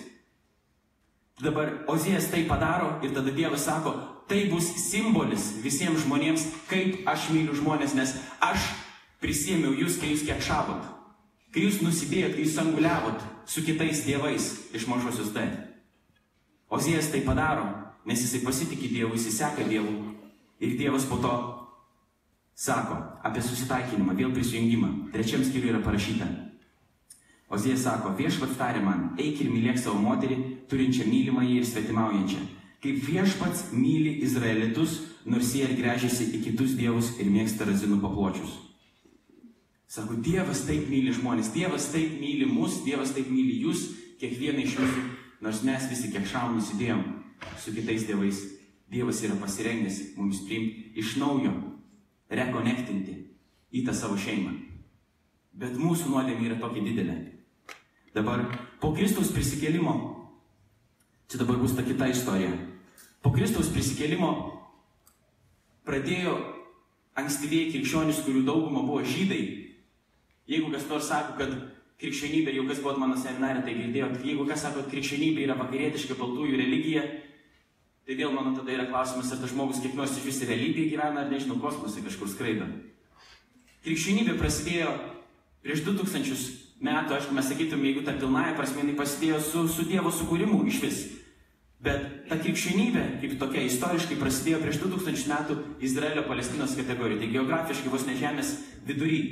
Speaker 4: Dabar Ozijas tai padaro ir tada Dievas sako, tai bus simbolis visiems žmonėms, kaip aš myliu žmonės, nes aš prisėmiau jūs, kai jūs kiek šavot, kai jūs nusidėjot, kai jūs anguliavot su kitais dievais iš mažosios D. Ozijas tai padaro, nes jisai pasitikė Dievu, jisai seka Dievu. Ir Dievas po to sako apie susitaikinimą, vėl prisijungimą. Trečiam skyriui yra parašyta. Ozėjas sako, viešpats tarė man, eik ir mylėk savo moterį, turinčią mylimąjį ir svetimaujančią. Kaip viešpats myli izraelitus, nors jie ir grežiasi į kitus dievus ir mėgsta razinų papločius. Sako, Dievas taip myli žmonės, Dievas taip myli mus, Dievas taip myli jūs, kiekvieną iš jūsų, nors mes visi kiek šaum nusidėjom su kitais dievais. Dievas yra pasirengęs mums priimti iš naujo rekonektinti į tą savo šeimą. Bet mūsų nuodėmė yra tokia didelė. Dabar po Kristaus prisikėlimo, čia dabar bus ta kita istorija. Po Kristaus prisikėlimo pradėjo ankstyvieji krikščionys, kurių dauguma buvo žydai. Jeigu kas nors sako, kad krikščionybė, jau kas buvo mano seminarė, tai girdėjot, jeigu kas sako, kad krikščionybė yra vakarietiška baltųjų religija, Tai vėl mano tada yra klausimas, ar tas žmogus kiek nors iš vis realybėje gyvena, ar nežinau, kosmose kažkur skraido. Krikščionybė prasidėjo prieš 2000 metų, aišku, mes sakytum, jeigu ta pilnaja prasme, jinai prasidėjo su, su Dievo sukūrimu iš vis. Bet ta krikščionybė, kaip tokia istoriškai, prasidėjo prieš 2000 metų Izraelio Palestinos kategorijoje, tai geografiškai vos ne žemės vidury.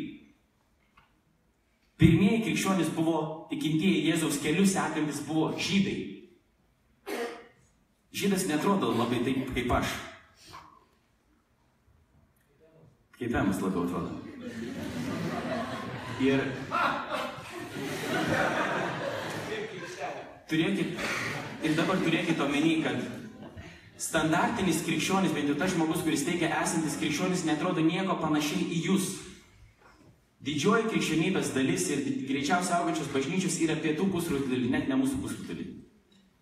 Speaker 4: Pirmieji krikščionys buvo tikintieji Jėzaus kelius sekantis buvo žydai. Žydas netrodo labai taip kaip aš. Kaip Emas labiau atrodo. Ir turėkit, ir dabar turėkit omeny, kad standartinis krikščionis, bent jau tas žmogus, kuris teigia esantis krikščionis, netrodo nieko panašiai į jūs. Didžioji krikščionybės dalis ir greičiausiai augančios bažnyčios yra pietų pusrutulį, net ne mūsų pusrutulį.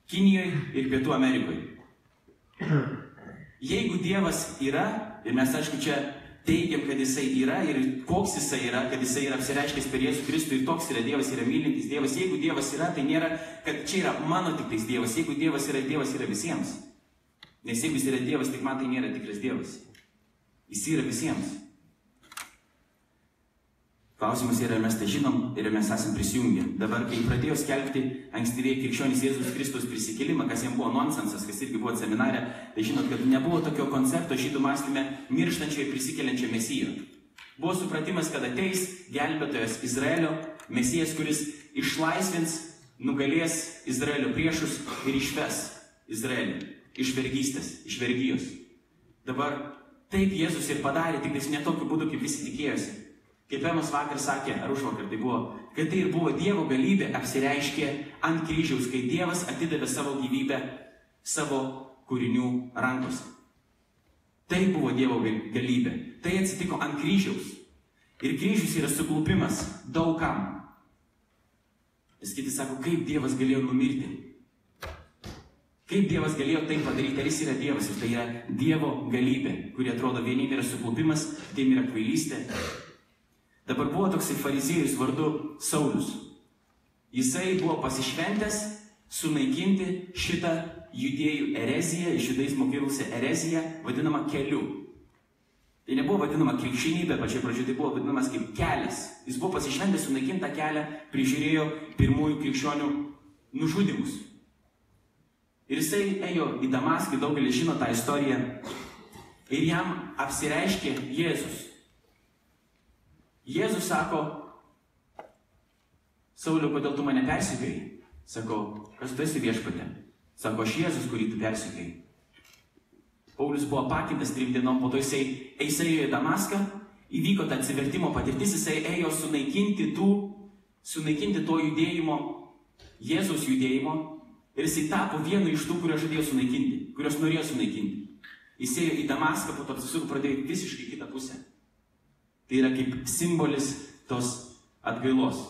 Speaker 4: Kinijoje ir Pietų Amerikoje. Jeigu Dievas yra, ir mes aišku čia teigiam, kad Jisai yra ir koks Jisai yra, kad Jisai yra apsireiškęs per Jėzų Kristų ir toks yra Dievas, yra mylintis Dievas. Jeigu Dievas yra, tai nėra, kad čia yra mano tik tais Dievas. Jeigu Dievas yra, Dievas yra visiems. Nes jeigu Jis yra Dievas, tik man tai nėra tikras Dievas. Jis yra visiems. Klausimas yra, ar mes tai žinom ir mes esame prisijungę. Dabar, kai pradėjo skelbti ankstyviai krikščionys Jėzus Kristus prisikėlimą, kas jiems buvo nonsensas, kas irgi buvo seminarė, tai žinot, kad nebuvo tokio koncepto žydų mąstymė mirštančio ir prisikeliančio mesijo. Buvo supratimas, kad ateis gelbėtojas Izraelio, mesijas, kuris išlaisvins, nugalės Izraelio priešus ir išves Izraelį iš vergystės, iš vergyjos. Dabar taip Jėzus ir padarė, tik tais ne tokiu būdu, kaip visi tikėjosi. Kaip Emas vakar sakė, ar už vakar tai buvo, kad tai ir buvo Dievo galybė apsireiškė ant kryžiaus, kai Dievas atidavė savo gyvybę savo kūrinių rankose. Tai buvo Dievo galybė. Tai atsitiko ant kryžiaus. Ir kryžius yra suklupimas daugam. Vis kiti sako, kaip Dievas galėjo numirti. Kaip Dievas galėjo tai padaryti, ar jis yra Dievas ir tai yra Dievo galybė, kuri atrodo vieniem yra suklupimas, tiem yra kvailystė, Dabar buvo toksai fariziejus vardu Saulis. Jisai buvo pasišventęs sunaikinti šitą judėjų ereziją, judaizmo kilusią ereziją, vadinamą keliu. Tai nebuvo vadinama krikščionybė, pačioj pradžioje tai buvo vadinamas kaip kelias. Jis buvo pasišventęs sunaikintą kelią, prižiūrėjo pirmųjų krikščionių nužudimus. Ir jisai ėjo į Damaską, daugelis žino tą istoriją. ir jam apsireiškė Jėzus. Jėzus sako, Sauliu, kodėl tu mane persikėjai? Sako, kas tu esi viešpatė? Sako, aš Jėzus, kurį tu persikėjai. Paulius buvo apakintas trim dienom, po to jisai, jisai ėjo į Damaską, įvyko ta atsivertimo patirtis, jisai ėjo sunaikinti tų, sunaikinti to judėjimo, Jėzaus judėjimo, ir jisai tapo vienu iš tų, kuriuos žadėjo sunaikinti, kuriuos norėjo sunaikinti. Jis ėjo į Damaską, po to apsisuko, pradėjo visiškai kitą pusę. Tai yra kaip simbolis tos atgailos.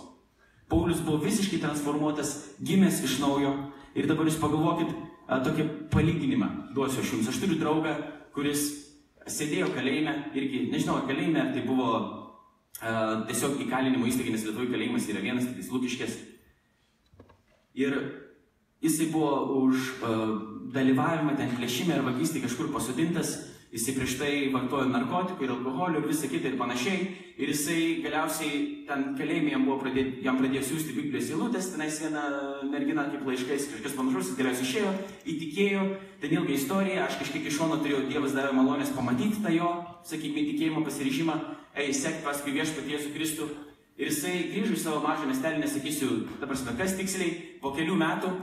Speaker 4: Paulius buvo visiškai transformuotas, gimęs iš naujo. Ir dabar jūs pagalvokit a, tokį palyginimą, duosiu aš jums. Aš turiu draugą, kuris sėdėjo kalėjime, irgi, nežinau, kalėjime, tai buvo a, tiesiog įkalinimo įstaiga, nes Lietuvų kalėjimas yra vienas, tai Lukiškės. Ir jisai buvo už uh, dalyvavimą ten plėšime ar vagystį kažkur pasodintas, jisai prieš tai vartojo narkotikų ir alkoholio ir visą kitą ir panašiai. Ir jisai galiausiai ten kalėjime jam, buvo pradėt, jam pradėjo siūsti Biblijos eilutės, tenais viena mergina kaip laiškais, kažkas panašus, jis galiausiai išėjo, įtikėjo, ten ilga istorija, aš kažkiek iš šono turėjau, Dievas davė malonės pamatyti tą jo, sakykime, tikėjimo pasiryžimą, ei, sekti paskui viešpatį Jėzų Kristų. Ir jisai grįžo į savo mažą miestelį, nesakysiu, ta prasme, kas tiksliai, po kelių metų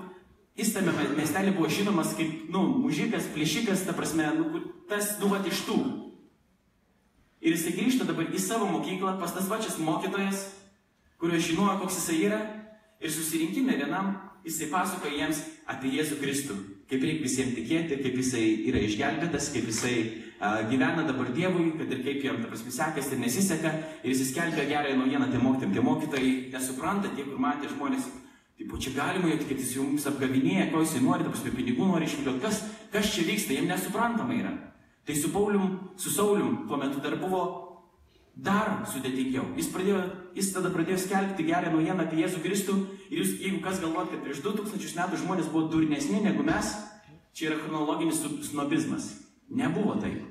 Speaker 4: Jis tame miestelį buvo žinomas kaip, nu, mužikas, plėšikas, ta prasme, nu, tas, nu, va, iš tų. Ir jisai grįžta dabar į savo mokyklą, pas tas pačias mokytojas, kurio žinojo, koks jisai yra, ir susirinkime vienam jisai pasakoja jiems apie Jėzų Kristų, kaip reikia visiems tikėti, kaip jisai yra išgelbėtas, kaip jisai a, gyvena dabar Dievui, kad ir kaip jam, ta prasme, sekasi ir nesiseka, ir jis skelbia gerąją naujieną tiem mokytėm. Tie mokytojai nesupranta, tie, kur matė žmonės, Taip, čia galima jo tikėtis, jums apgavinėja, ko jisai nori, dabar pinigų nori išvilioti, kas, kas čia vyksta, jiems nesuprantama yra. Tai su Paulium, su Saulium tuo metu dar buvo dar sudėtingiau. Jis, pradėjo, jis tada pradėjo skelbti gerą naujieną apie Jėzų Kristų ir jūs, jeigu kas galvot, kad prieš 2000 metų žmonės buvo durnesni negu mes, čia yra chronologinis snobizmas. Nebuvo taip.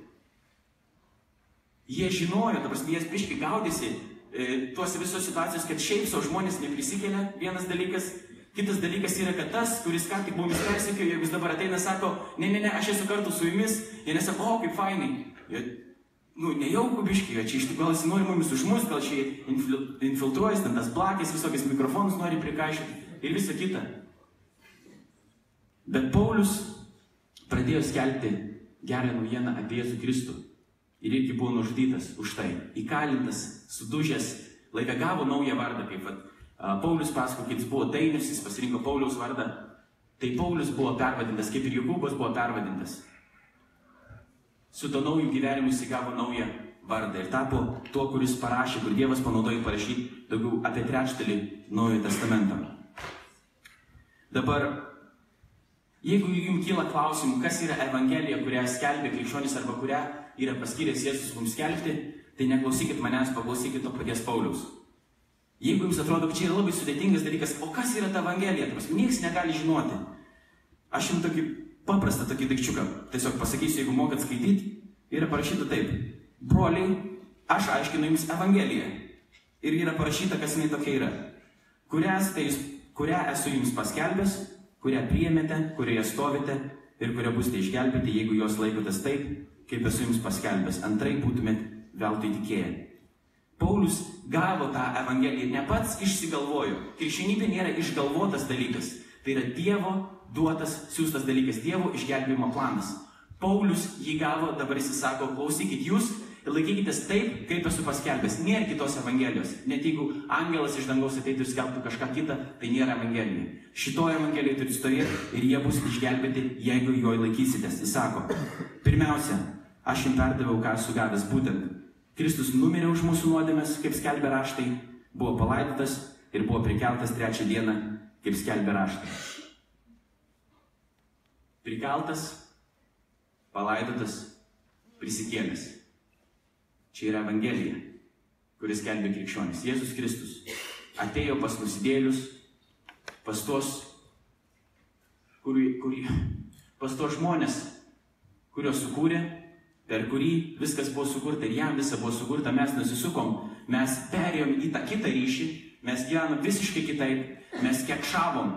Speaker 4: Jie žinojo, ta prasme, jie biškai gaudėsi e, tuose visos situacijos, kad šiaip savo žmonės neprisikelia, vienas dalykas. Kitas dalykas yra, kad tas, kuris ką tik mumis persekiojo, jeigu jis dabar ateina, sako, ne, ne, ne, aš esu kartu su jumis, jie nesako, o, kaip fainai. Jie, nu, nejauku biškiai, čia iš tikrųjų gal jis nori mumis užmus, gal čia infiltruojas, ten tas blakės, visokias mikrofonus nori prikaišyti ir visa kita. Bet Paulius pradėjo skelbti gerą naujieną apie Jėzų Kristų. Ir irgi buvo nužudytas už tai. Įkalintas, sudužęs, laiką gavo naują vardą, kaip vat, Paulius pasako, jis buvo Dainius, jis pasirinko Pauliaus vardą. Tai Paulius buvo pervadintas, kaip ir Jokūbas buvo pervadintas. Su to nauju gyvenimu jis įgavo naują vardą ir tapo tuo, kuris parašė, kur Dievas panaudojo parašyti daugiau apie trečdalį Naujojo testamento. Dabar, jeigu jums kyla klausimų, kas yra Evangelija, kurią skelbė krikščionis arba kurią yra paskyręs Jėzus mums skelbti, tai neklausykit manęs, paklausykit to paties Pauliaus. Jeigu jums atrodo, kad čia yra labai sudėtingas dalykas, o kas yra ta Evangelija, tai niekas negali žinoti. Aš jums tokį paprastą tokį daikčiuką tiesiog pasakysiu, jeigu mokat skaityti, yra parašyta taip. Broliai, aš aiškinu jums Evangeliją. Ir yra parašyta, kas jinai tokia yra. Kurią, tai, kurią esu jums paskelbęs, kurią priemėte, kurioje stovite ir kurią busite išgelbėti, jeigu jos laikotės taip, kaip esu jums paskelbęs. Antrai būtumėt veltui tikėję. Paulius gavo tą Evangeliją ir ne pats išsigalvojo. Krikščionybė nėra išgalvotas dalykas. Tai yra Dievo duotas, siūstas dalykas, Dievo išgelbėjimo planas. Paulius jį gavo, dabar jis sako, klausykit jūs ir laikykitės taip, kaip esu paskelbęs. Nėra kitos Evangelijos. Net jeigu angelas iš dangaus ateitų ir skelbtų kažką kitą, tai nėra Evangelija. Šitoje Evangelijoje turi stovėti ir jie bus išgelbėti, jeigu jo laikysitės. Jis sako, pirmiausia, aš jums perdaviau, ką esu gavęs būtent. Kristus numirė už mūsų nuodėmės, kaip skelbė raštai, buvo palaidotas ir buvo prikeltas trečią dieną, kaip skelbė raštai. Prikeltas, palaidotas, prisikėlęs. Čia yra Evangelija, kuris skelbė krikščionis. Jėzus Kristus atėjo pas nusidėlius, pas tos, kur, kur, pas tos žmonės, kuriuos sukūrė, per kurį viskas buvo sukurta ir jam visa buvo sukurta, mes nusisukom, mes perėjom į tą kitą ryšį, mes gyvenom visiškai kitaip, mes kekšavom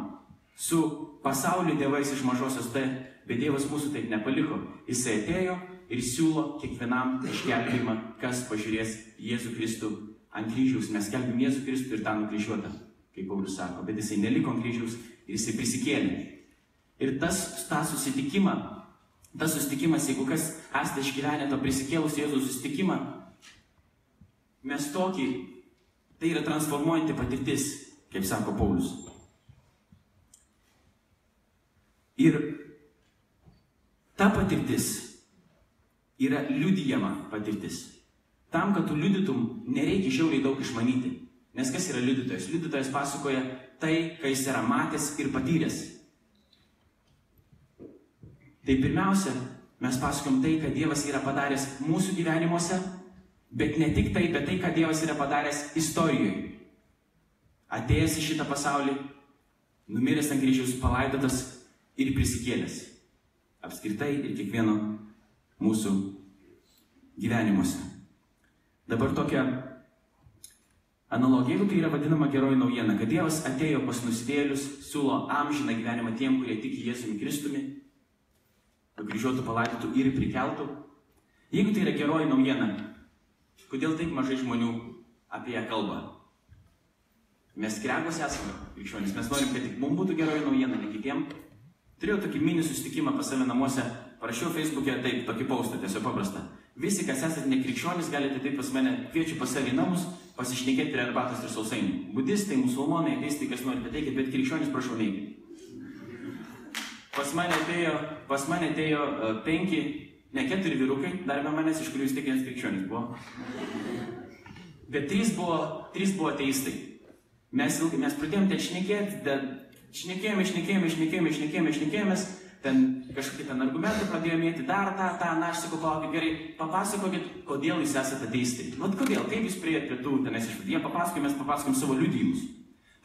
Speaker 4: su pasaulio dievais iš mažosios T, bet Dievas mūsų taip nepaliko. Jisai atėjo, ir siūlo kiekvienam išgelbėjimą, kas pažiūrės Jėzų Kristų ant kryžiaus. Mes skelbim Jėzų Kristų ir tą nukryžiuotą, kaip Paulius sako, bet jisai neliko ant kryžiaus ir jisai prisikėlė. Ir tas, tą susitikimą, tas susitikimas, jeigu kas esate išgyvenę tą prisikėlus Jėzaus susitikimą, mes tokį, tai yra transformuojanti patirtis, kaip sako Paulius. Ir ta patirtis yra liudijama patirtis. Tam, kad tu liudytum, nereikia žiauriai daug išmanyti. Nes kas yra liudytojas? Liudytojas pasakoja tai, ką jis yra matęs ir patyręs. Tai pirmiausia, mes pasakom tai, ką Dievas yra padaręs mūsų gyvenimuose, bet ne tik tai, bet tai, ką Dievas yra padaręs istorijoje. Atėjęs į šitą pasaulį, numiręs ant kryžiaus, palaidotas ir prisikėlęs. Apskritai ir kiekvieno mūsų gyvenimuose. Dabar tokia analogija, jeigu tai yra vadinama geroji naujiena, kad Dievas atėjo pas nusidėlius, siūlo amžiną gyvenimą tiem, kurie tiki Jėzumi Kristumi, nukryžiuotų, palaidotų ir prikeltų. Jeigu tai yra geroji naujiena, kodėl taip mažai žmonių apie ją kalba? Mes kregos esame krikščionys, mes norim, kad tik mums būtų geroji naujiena, ne kitiem. Turėjau tokį mini susitikimą pas save namuose, parašiau Facebook'e taip, tokį postą, tiesiog paprastą. Visi, kas esate nekrikščionys, galite taip pas mane, kviečiu pas save į namus, pasišnekėti prie arbatos ir sausainių. Budistai, musulmonai, ateistai, kas norite ateikit, bet krikščionys prašau neikit. Pas mane atėjo, pas mane atėjo uh, penki, ne keturi vyrukai, dar be manęs, iš kurių vis tiek vienas krikščionis buvo. Bet trys buvo, trys buvo ateistai. Mes, ilgai, mes pradėjome ten šnekėti, šnekėjome, šnekėjome, šnekėjome, šnekėjome, šnekėjomės, ten kažkokį ten argumentą pradėjome mėti, dar tą, tą, na, aš sakau, palaukit gerai, papasakokit, kodėl jūs esate ateistai. Vat kodėl, kaip jūs prieėjote prie tų tenais išvadų. Jie papasakojo, mes papasakom savo liudijimus.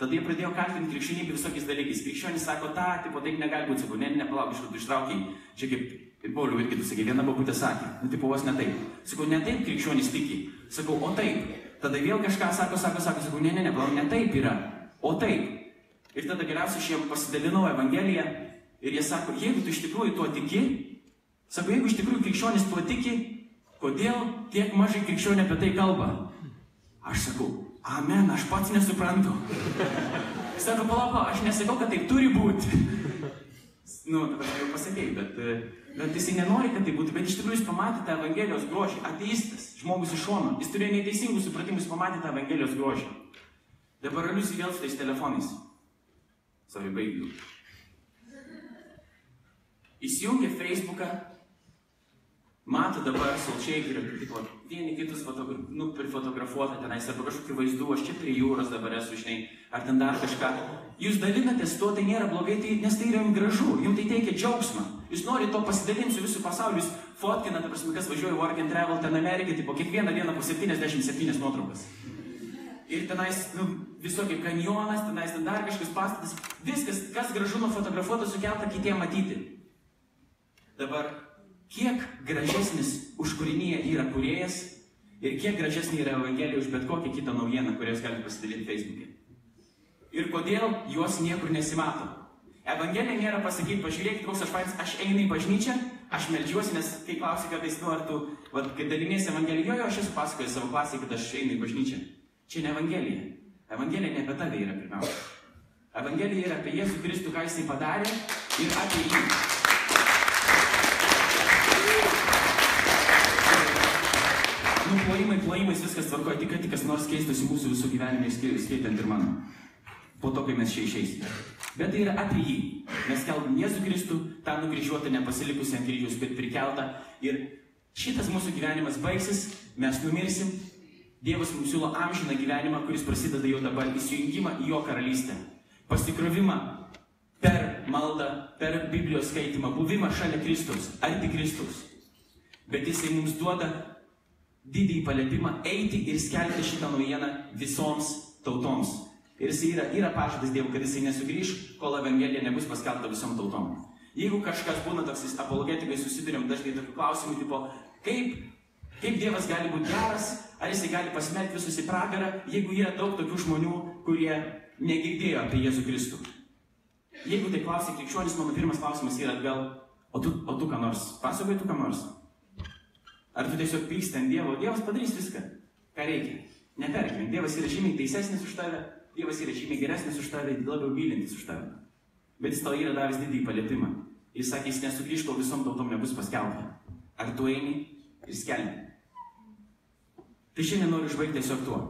Speaker 4: Tada jie pradėjo kaltinti krikščionybę visokiais dalykais. Krikščionis sako, ta, tipo, taip negali būti, sakau, ne, ne, palauk, iš kur tu ištraukiai. Čia kaip ir Pauliu irgi tu sakė, viena babutė sakė, nu, tipo, vos ne taip. Sakau, ne taip krikščionis tiki. Sakau, o taip. Tada vėl kažką sako, sako, sako, sakau, ne, ne, ne, palauk, ne taip yra, o taip. Ir tada galiausiai aš jiems pasidalinau Evangeliją ir jie sako, jeigu tu iš tikrųjų tuo tiki, sako, jeigu iš tikrųjų krikščionis tuo tiki, kodėl tiek mažai krikščionių apie tai kalba? Aš sakau, amen, aš pats nesuprantu. [LAUGHS] Sako, palauk, aš nesakau, kad taip turi būti. [LAUGHS] Nu, dabar jau pasakėjai, bet, bet jisai nenori, kad tai būtų, bet iš tikrųjų jis pamatė tą Evangelijos grožį, ateistas, žmogus iš šono, jis turėjo neteisingų supratimų, jis pamatė tą Evangelijos grožį. Dabar aliusi vėl su tais telefonais. Sorry, baigiu. Įsijungia Facebooką, mato dabar solčiai, kurie tipo, vieni kitus fotogra nu, prifotografuota tenais, arba kažkokių vaizdų, aš čia prie jūros dabar esu, žinai, ar ten dar kažką. Jūs dalinatės tuo, tai nėra blogai, tai, nes tai yra jums gražu, jums tai teikia džiaugsmą. Jūs norite to pasidalinti su visų pasauliu, jūs fotkinate, prasme, kas važiuoja work and travel ten Amerikai, tipo, kiekvieną dieną po 77 nuotraukas. Ir tenais, nu, visokie kanjonas, tenais ten dar kažkas pastatas, viskas, kas gražu nufotografuota, sukelta kitiem matyti. Dabar, kiek gražesnis už kūrinyje yra kuriejas ir kiek gražesnė yra Evangelija už bet kokią kitą naujieną, kurią jūs galite pasidalinti Facebook'e. Ir kodėl juos niekur nesimato. Evangelija nėra pasakyti, pažiūrėkit, koks aš fainas, aš einu į bažnyčią, aš melžiuosi, nes kai klausi kartais, nu, ar tu, vat, kai dalinėsi Evangeliją, jo, aš esu pasakojęs savo klasiai, kad aš einu į bažnyčią. Čia ne Evangelija. Evangelija ne apie tave yra pirmiausia. Evangelija yra apie Jėzų Kristų, ką jisai padarė ir apie jį. Nu, plojimai, plojimais viskas tvarkoja, tik kad kas nors keistųsi mūsų visų gyvenime, skaitant ir mano. Po to, kai mes čia išeisime. Bet tai yra apie jį. Mes kalbam Jėzų Kristų, tą nukryžiuotą, nepasilikusią ant kryžiaus, bet prikeltą. Ir šitas mūsų gyvenimas baigsis, mes numirsim. Dievas mums siūlo amžiną gyvenimą, kuris prasideda jau dabar, įsijungimą į jo karalystę. Pasikrovimą per maldą, per Biblijos skaitimą, buvimą šalia Kristaus, arti Kristaus. Bet jisai mums duoda didįjį paliepimą eiti ir skelbti šitą naujieną visoms tautoms. Ir jis yra, yra pažadas Dievui, kad jisai nesugrįž, kol Evangelija nebus paskelbta visom tautom. Jeigu kažkas būna toks apologetikai, susidurėm dažnai tokių klausimų, tipo, kaip, kaip Dievas gali būti geras, ar jisai gali pasmerkti visus į pragarą, jeigu yra daug tokių žmonių, kurie negirdėjo apie Jėzų Kristų. Jeigu tai klausai krikščionis, mano pirmas klausimas yra atgal, o tu, o tu ką nors, pasakoji tu ką nors? Ar tu tiesiog pyksti ant Dievo? Dievas padarys viską, ką reikia. Neperkime. Dievas yra žymiai teisesnis už tave, Dievas yra žymiai geresnis už tave, labiau mylintis už tave. Bet jis tau yra davęs didįjį paliepimą. Jis sakė, jis nesugrįž, kol visom tautom nebus paskelbta. Ar tu eini ir skelbi? Tai šiandien noriu išbaigti tiesiog tuo.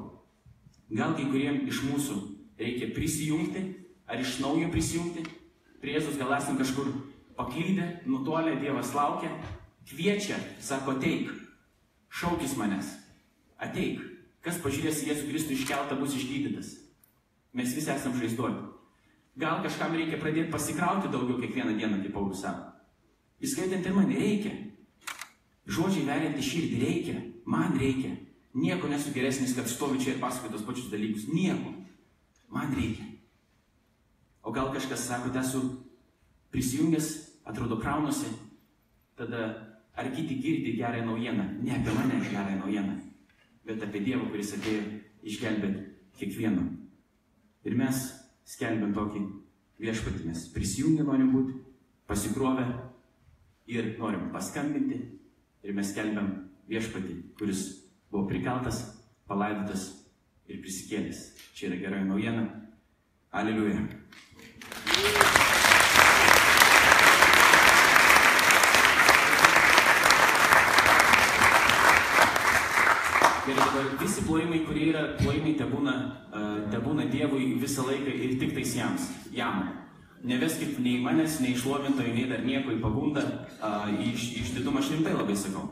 Speaker 4: Gal kai kuriem iš mūsų reikia prisijungti, ar iš naujo prisijungti, prie Jėzus gal esam kažkur paklydę, nutolę, Dievas laukia, kviečia, sako, ateik, šaukis manęs, ateik, kas pažiūrės į Jėzų Kristų iškeltą bus išgydytas. Mes visi esam žaizduoti. Gal kažkam reikia pradėti pasikrauti daugiau kiekvieną dieną, kaip Paulius sako. Įskaitant ir mane reikia. Žodžiai verianti širdį reikia, man reikia. Nieko nesu geresnis, kad stovi čia ir pasakoju tos pačius dalykus. Nieko. Man reikia. O gal kažkas sako, esu prisijungęs, atrodo kraunusi, tada ar kiti girdi gerąją naujieną. Ne apie mane gerąją naujieną, bet apie Dievą, kuris atėjo išgelbėti kiekvieno. Ir mes skelbiam tokį viešpatį, mes prisijungę norim būti, pasikrovę ir norim paskambinti ir mes skelbiam viešpatį, kuris buvo prikeltas, palaidotas ir prisikėlęs. Čia yra geroji naujiena. Aleliuja. Ir dabar visi plojimai, kurie yra plojimai, te būna, uh, te būna Dievui visą laiką ir tik tais jams, jam. Neveskit nei manęs, nei išlovintojų, nei dar nieko į pagundą, uh, iš, išdidumą aš rimtai labai sakau.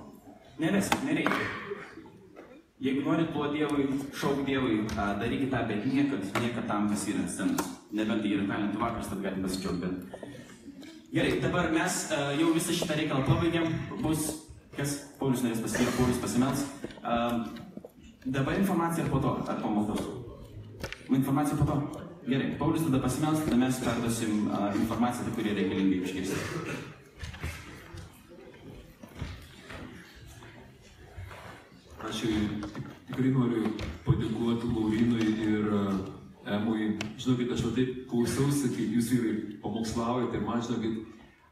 Speaker 4: Neveskit, nereikia. Jeigu norit ploti Dievui, šauk Dievui, darykit tą, bet niekad, niekad tam, kas yra ant scenos. Nebent tai yra talentų vakaras, tad galim pasidžiaugti, bet... Gerai, dabar mes jau visą šitą reikalą pabaigėm, bus Kas? Paulius norės pasakyti, Paulius pasimels. Dabar informacija po to, ar po maldos? Informacija po to. Gerai, Paulius tada pasimels, tada mes perduosim uh, informaciją, kurie reikalingi išgirsti.
Speaker 3: Aš tikrai noriu padėkoti Laurinui ir Emui. Žinokit, aš taip klausiausi, kaip jūs vyrai pamokslaujate ir man, žinokit,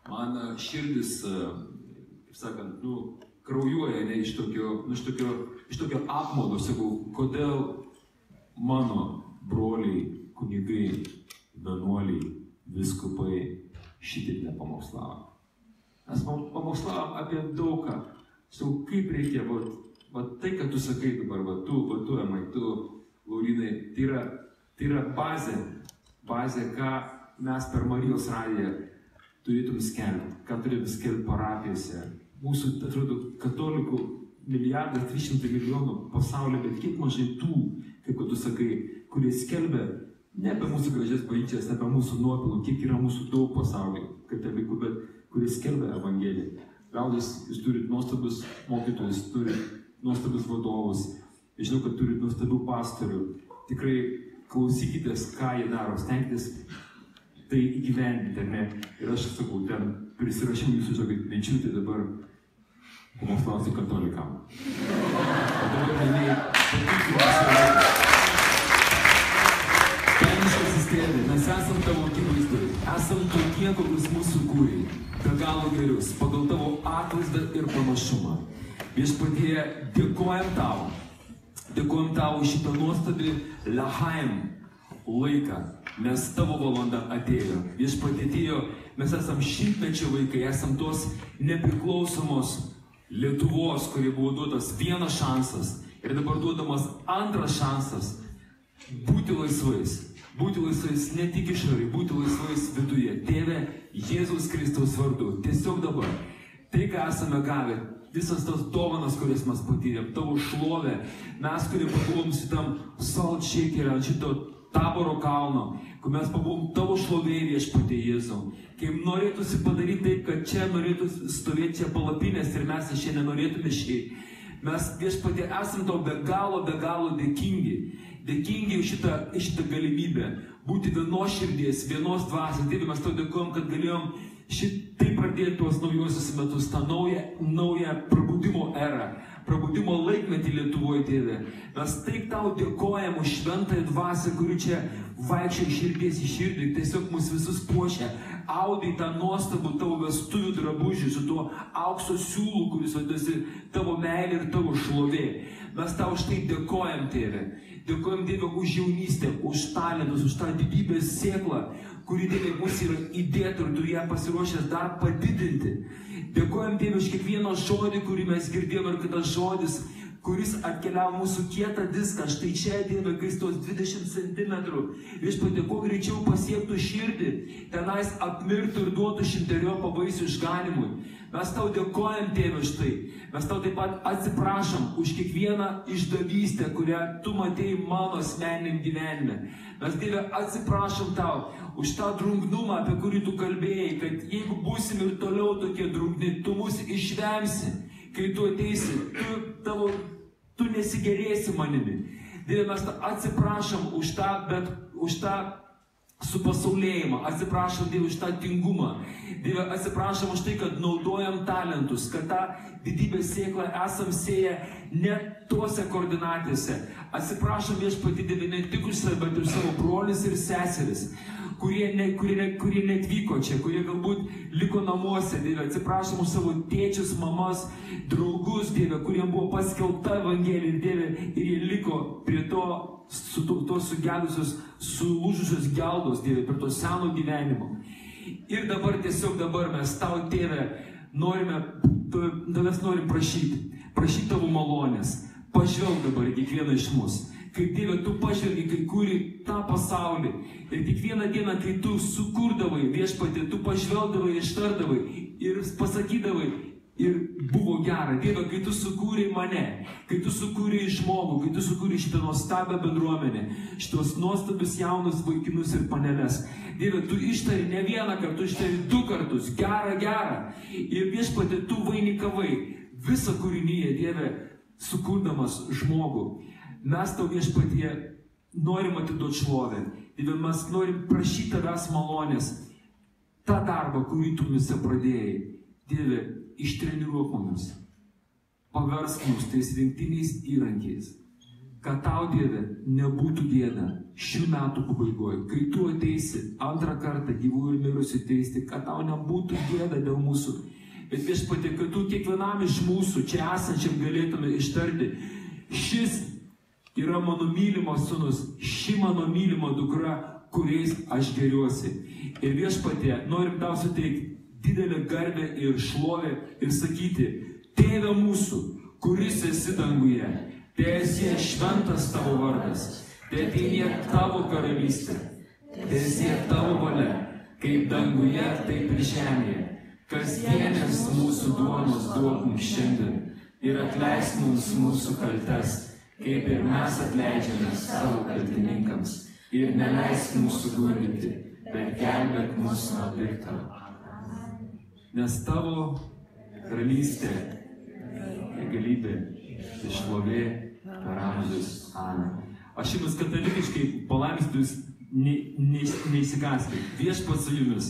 Speaker 3: man širdis kaip sakant, nu, kraujuoja ne iš tokio, nu, iš tokio, iš tokio apmaudo, sakau, kodėl mano broliai, kunigai, vienuoliai, viskupai šitaip nepamokslavo. Mes pamokslavom apie daugą. Sakau, kaip reikia, va, va tai, kad tu sakai dabar, va tu, va tu, Emai, tu, Laurinai, tai yra, tai yra bazė, bazė, ką mes per Marijos radiją turėtum skelbti, ką turėtum skelbti parapijose. Mūsų, atrodo, katalikų milijardas, 300 milijonų pasaulyje, bet kiek mažai tų, kaip tu sakai, kurie skelbia ne apie mūsų gražias bažnyčias, ne apie mūsų nuopelnų, kiek yra mūsų daug pasaulyje katalikų, bet kurie skelbia Evangeliją. Gal jūs, turite nuostabius mokytojus, turite nuostabius vadovus, žinau, kad turite nuostabių pastorių. Tikrai klausykitės, ką jie daro, stenkitės tai įgyvendinti, ne? Ir aš sakau, ten prisirašiau jūsų žodžių minčių, tai dabar pamokslausiu katolikam. Dabar, mėlyje, Ten išsistėdė, mes esam tavo akivaizdai, esam tokie, kokius mūsų kūrė, be galo gerius, pagal tavo atvaizdą ir panašumą. Viešpatie, dėkojam tau, dėkojam tau šitą nuostabį Lahaim laiką, nes tavo valanda atėjo. Viešpatie atėjo, mes esam šimtmečio vaikai, esam tos nepriklausomos Lietuvos, kurie buvo duotas vienas šansas ir dabar duodamas antras šansas būti laisvais. Būti laisvais ne tik išoriai, būti laisvais viduje. Tėve, Jėzaus Kristaus vardu. Tiesiog dabar. Tai, ką esame gavę, visas tas dovanas, kurias mes patyrėm, tavo šlovę, mes, kurie pabuvom šitam salt shakerį ant šito taboro kalno, kur mes pabuvom tavo šlovėje viešpatė Jėzau. Kaip norėtųsi padaryti taip, kad čia norėtųsi stovėti čia palapinės ir mes iš čia nenorėtume išeiti. Mes viešpatė esam tau be galo, be galo dėkingi. Dėkingi už šitą, šitą galimybę būti vienos širdies, vienos dvasios. Taip mes tau dėkojom, kad galėjom šitai pradėti tuos naujosius metus, tą naują, naują prabudimo erą. Prabudimo laikmetį Lietuvoje, tėve. Mes taip tau dėkojam už šventąją dvasę, kuri čia vaikščia iš širdies į širdį, tiesiog mus visus puošia, audai tą nuostabų tavo vestuvių drabužį su tuo aukso siūlu, kuris vadinasi tavo meilė ir tavo šlovė. Mes tau už tai dėkojam, tėve. Dėkojam Dievui už jaunystę, už talentus, už tą didybės sėklą, kuri Dieve mūsų yra įdėta ir tu ją pasiruošęs dar padidinti. Dėkojam Dievui už kiekvieną žodį, kurį mes girdėjome ir kitas žodis, kuris atkeliavo mūsų kietą diską. Štai čia Dieve, kai tos 20 cm. Viešpatie, kuo greičiau pasiektų širdį, tenais apmirtų ir duotų šimterio pavaisių išganimui. Mes tau dėkojam, Tėve, už tai. Mes tau taip pat atsiprašom už kiekvieną išdavystę, kurią tu matėjai mano asmeniniam gyvenime. Mes, Dieve, atsiprašom tau už tą drungnumą, apie kurį tu kalbėjai, kad jeigu būsim ir toliau tokie drungni, tu mus išvemsi, kai tu ateisi, tu, tavo, tu nesigerėsi manimi. Dieve, mes atsiprašom už tą, bet už tą su pasaulėjimą, atsiprašom Dievui už tą tingumą, Dieve atsiprašom už tai, kad naudojam talentus, kad tą didybės sėklą esam sėję ne tuose koordinatėse. Atsiprašom viešpati Dieve ne tik už save, bet už savo brolius ir seseris kurie, ne, kurie, kurie netvyko čia, kurie galbūt liko namuose, Dieve, atsiprašom už savo tėčius, mamas, draugus, Dieve, kuriems buvo paskelbta Evangelija Dieve, ir jie liko prie to, su to, to sugedusios, sulūžusios geldos, Dieve, prie to seno gyvenimo. Ir dabar tiesiog dabar mes tau, Tėve, norime, tavęs norim prašyti, prašyti tavo malonės, pažvelg dabar kiekvieną iš mūsų kaip Dieve, tu pažvelgi, kai kūri tą pasaulį. Ir kiekvieną dieną, kai tu sukurdavai viešpatį, tu pažvelgdavai, ištardavai ir pasakydavai, ir buvo gera. Dieve, kai tu sukūrei mane, kai tu sukūrei žmogų, kai tu sukūrei šitą nuostabią bendruomenę, šitos nuostabius jaunus vaikinus ir paneles. Dieve, tu ištari ne vieną kartą, tu ištari du kartus. Gera, gera. Ir viešpatė, tu vainikavai visą kūrinyje, Dieve, sukurdamas žmogų. Mes tau viešpatie norim atiduoti šlovę. Dieve, mes norim prašyti tavęs malonės. Ta darba, kurį tu visi pradėjai. Dieve, ištreniruok mumis. Paversk mus tais rinktiniais įrankiais. Kad tau, Dieve, nebūtų gėda šių metų pabaigoje, kai tu ateisi antrą kartą gyvų ir mirusių teisti, kad tau nebūtų gėda dėl mūsų. Bet viešpatė, kad tu kiekvienam iš mūsų čia esančiam galėtume ištarti, šis yra mano mylimas sunus, ši mano mylima dukra, kuriais aš geriuosi. Ir viešpatė, norim tau suteikti didelę garbę ir šlovę ir sakyti, Tėve mūsų, kuris esi danguje, tiesie šventas tavo vardas, tėtinė tavo karalystė, tiesie tavo valia, kaip danguje, taip ir žemėje. Kasdienės mūsų duonos duok mums šiandien ir atleisk mums mūsų kaltes kaip ir mes atleidžiame savo kaltininkams. Ir neleisk mūsų gundyti, bet gelbėk mus nuo pikto. Nes tavo karalystė galybė ir šlovė per amžius. Amen. Aš jums katalikiškai palaiminsiu, jūs neįsigaskite. Viešpats su jumis.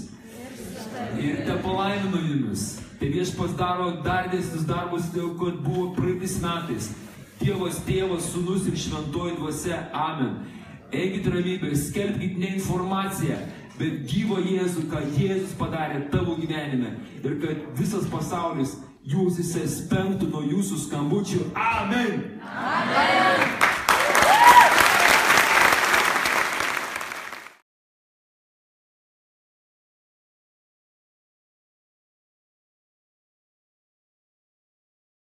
Speaker 3: Ir te palaiminu jumis. Tai viešpats daro dar dėsnius darbus, dėl kad buvo praeitais metais. Dievas tėvas, sunus ir šventoji dvasia. Amen. Eikit ramybę, skelbkite ne informaciją, bet gyvo Jėzų, ką Jėzus padarė tavo gyvenime ir kad visas pasaulis jūs įsispengtų nuo jūsų skambučių. Amen. Amen.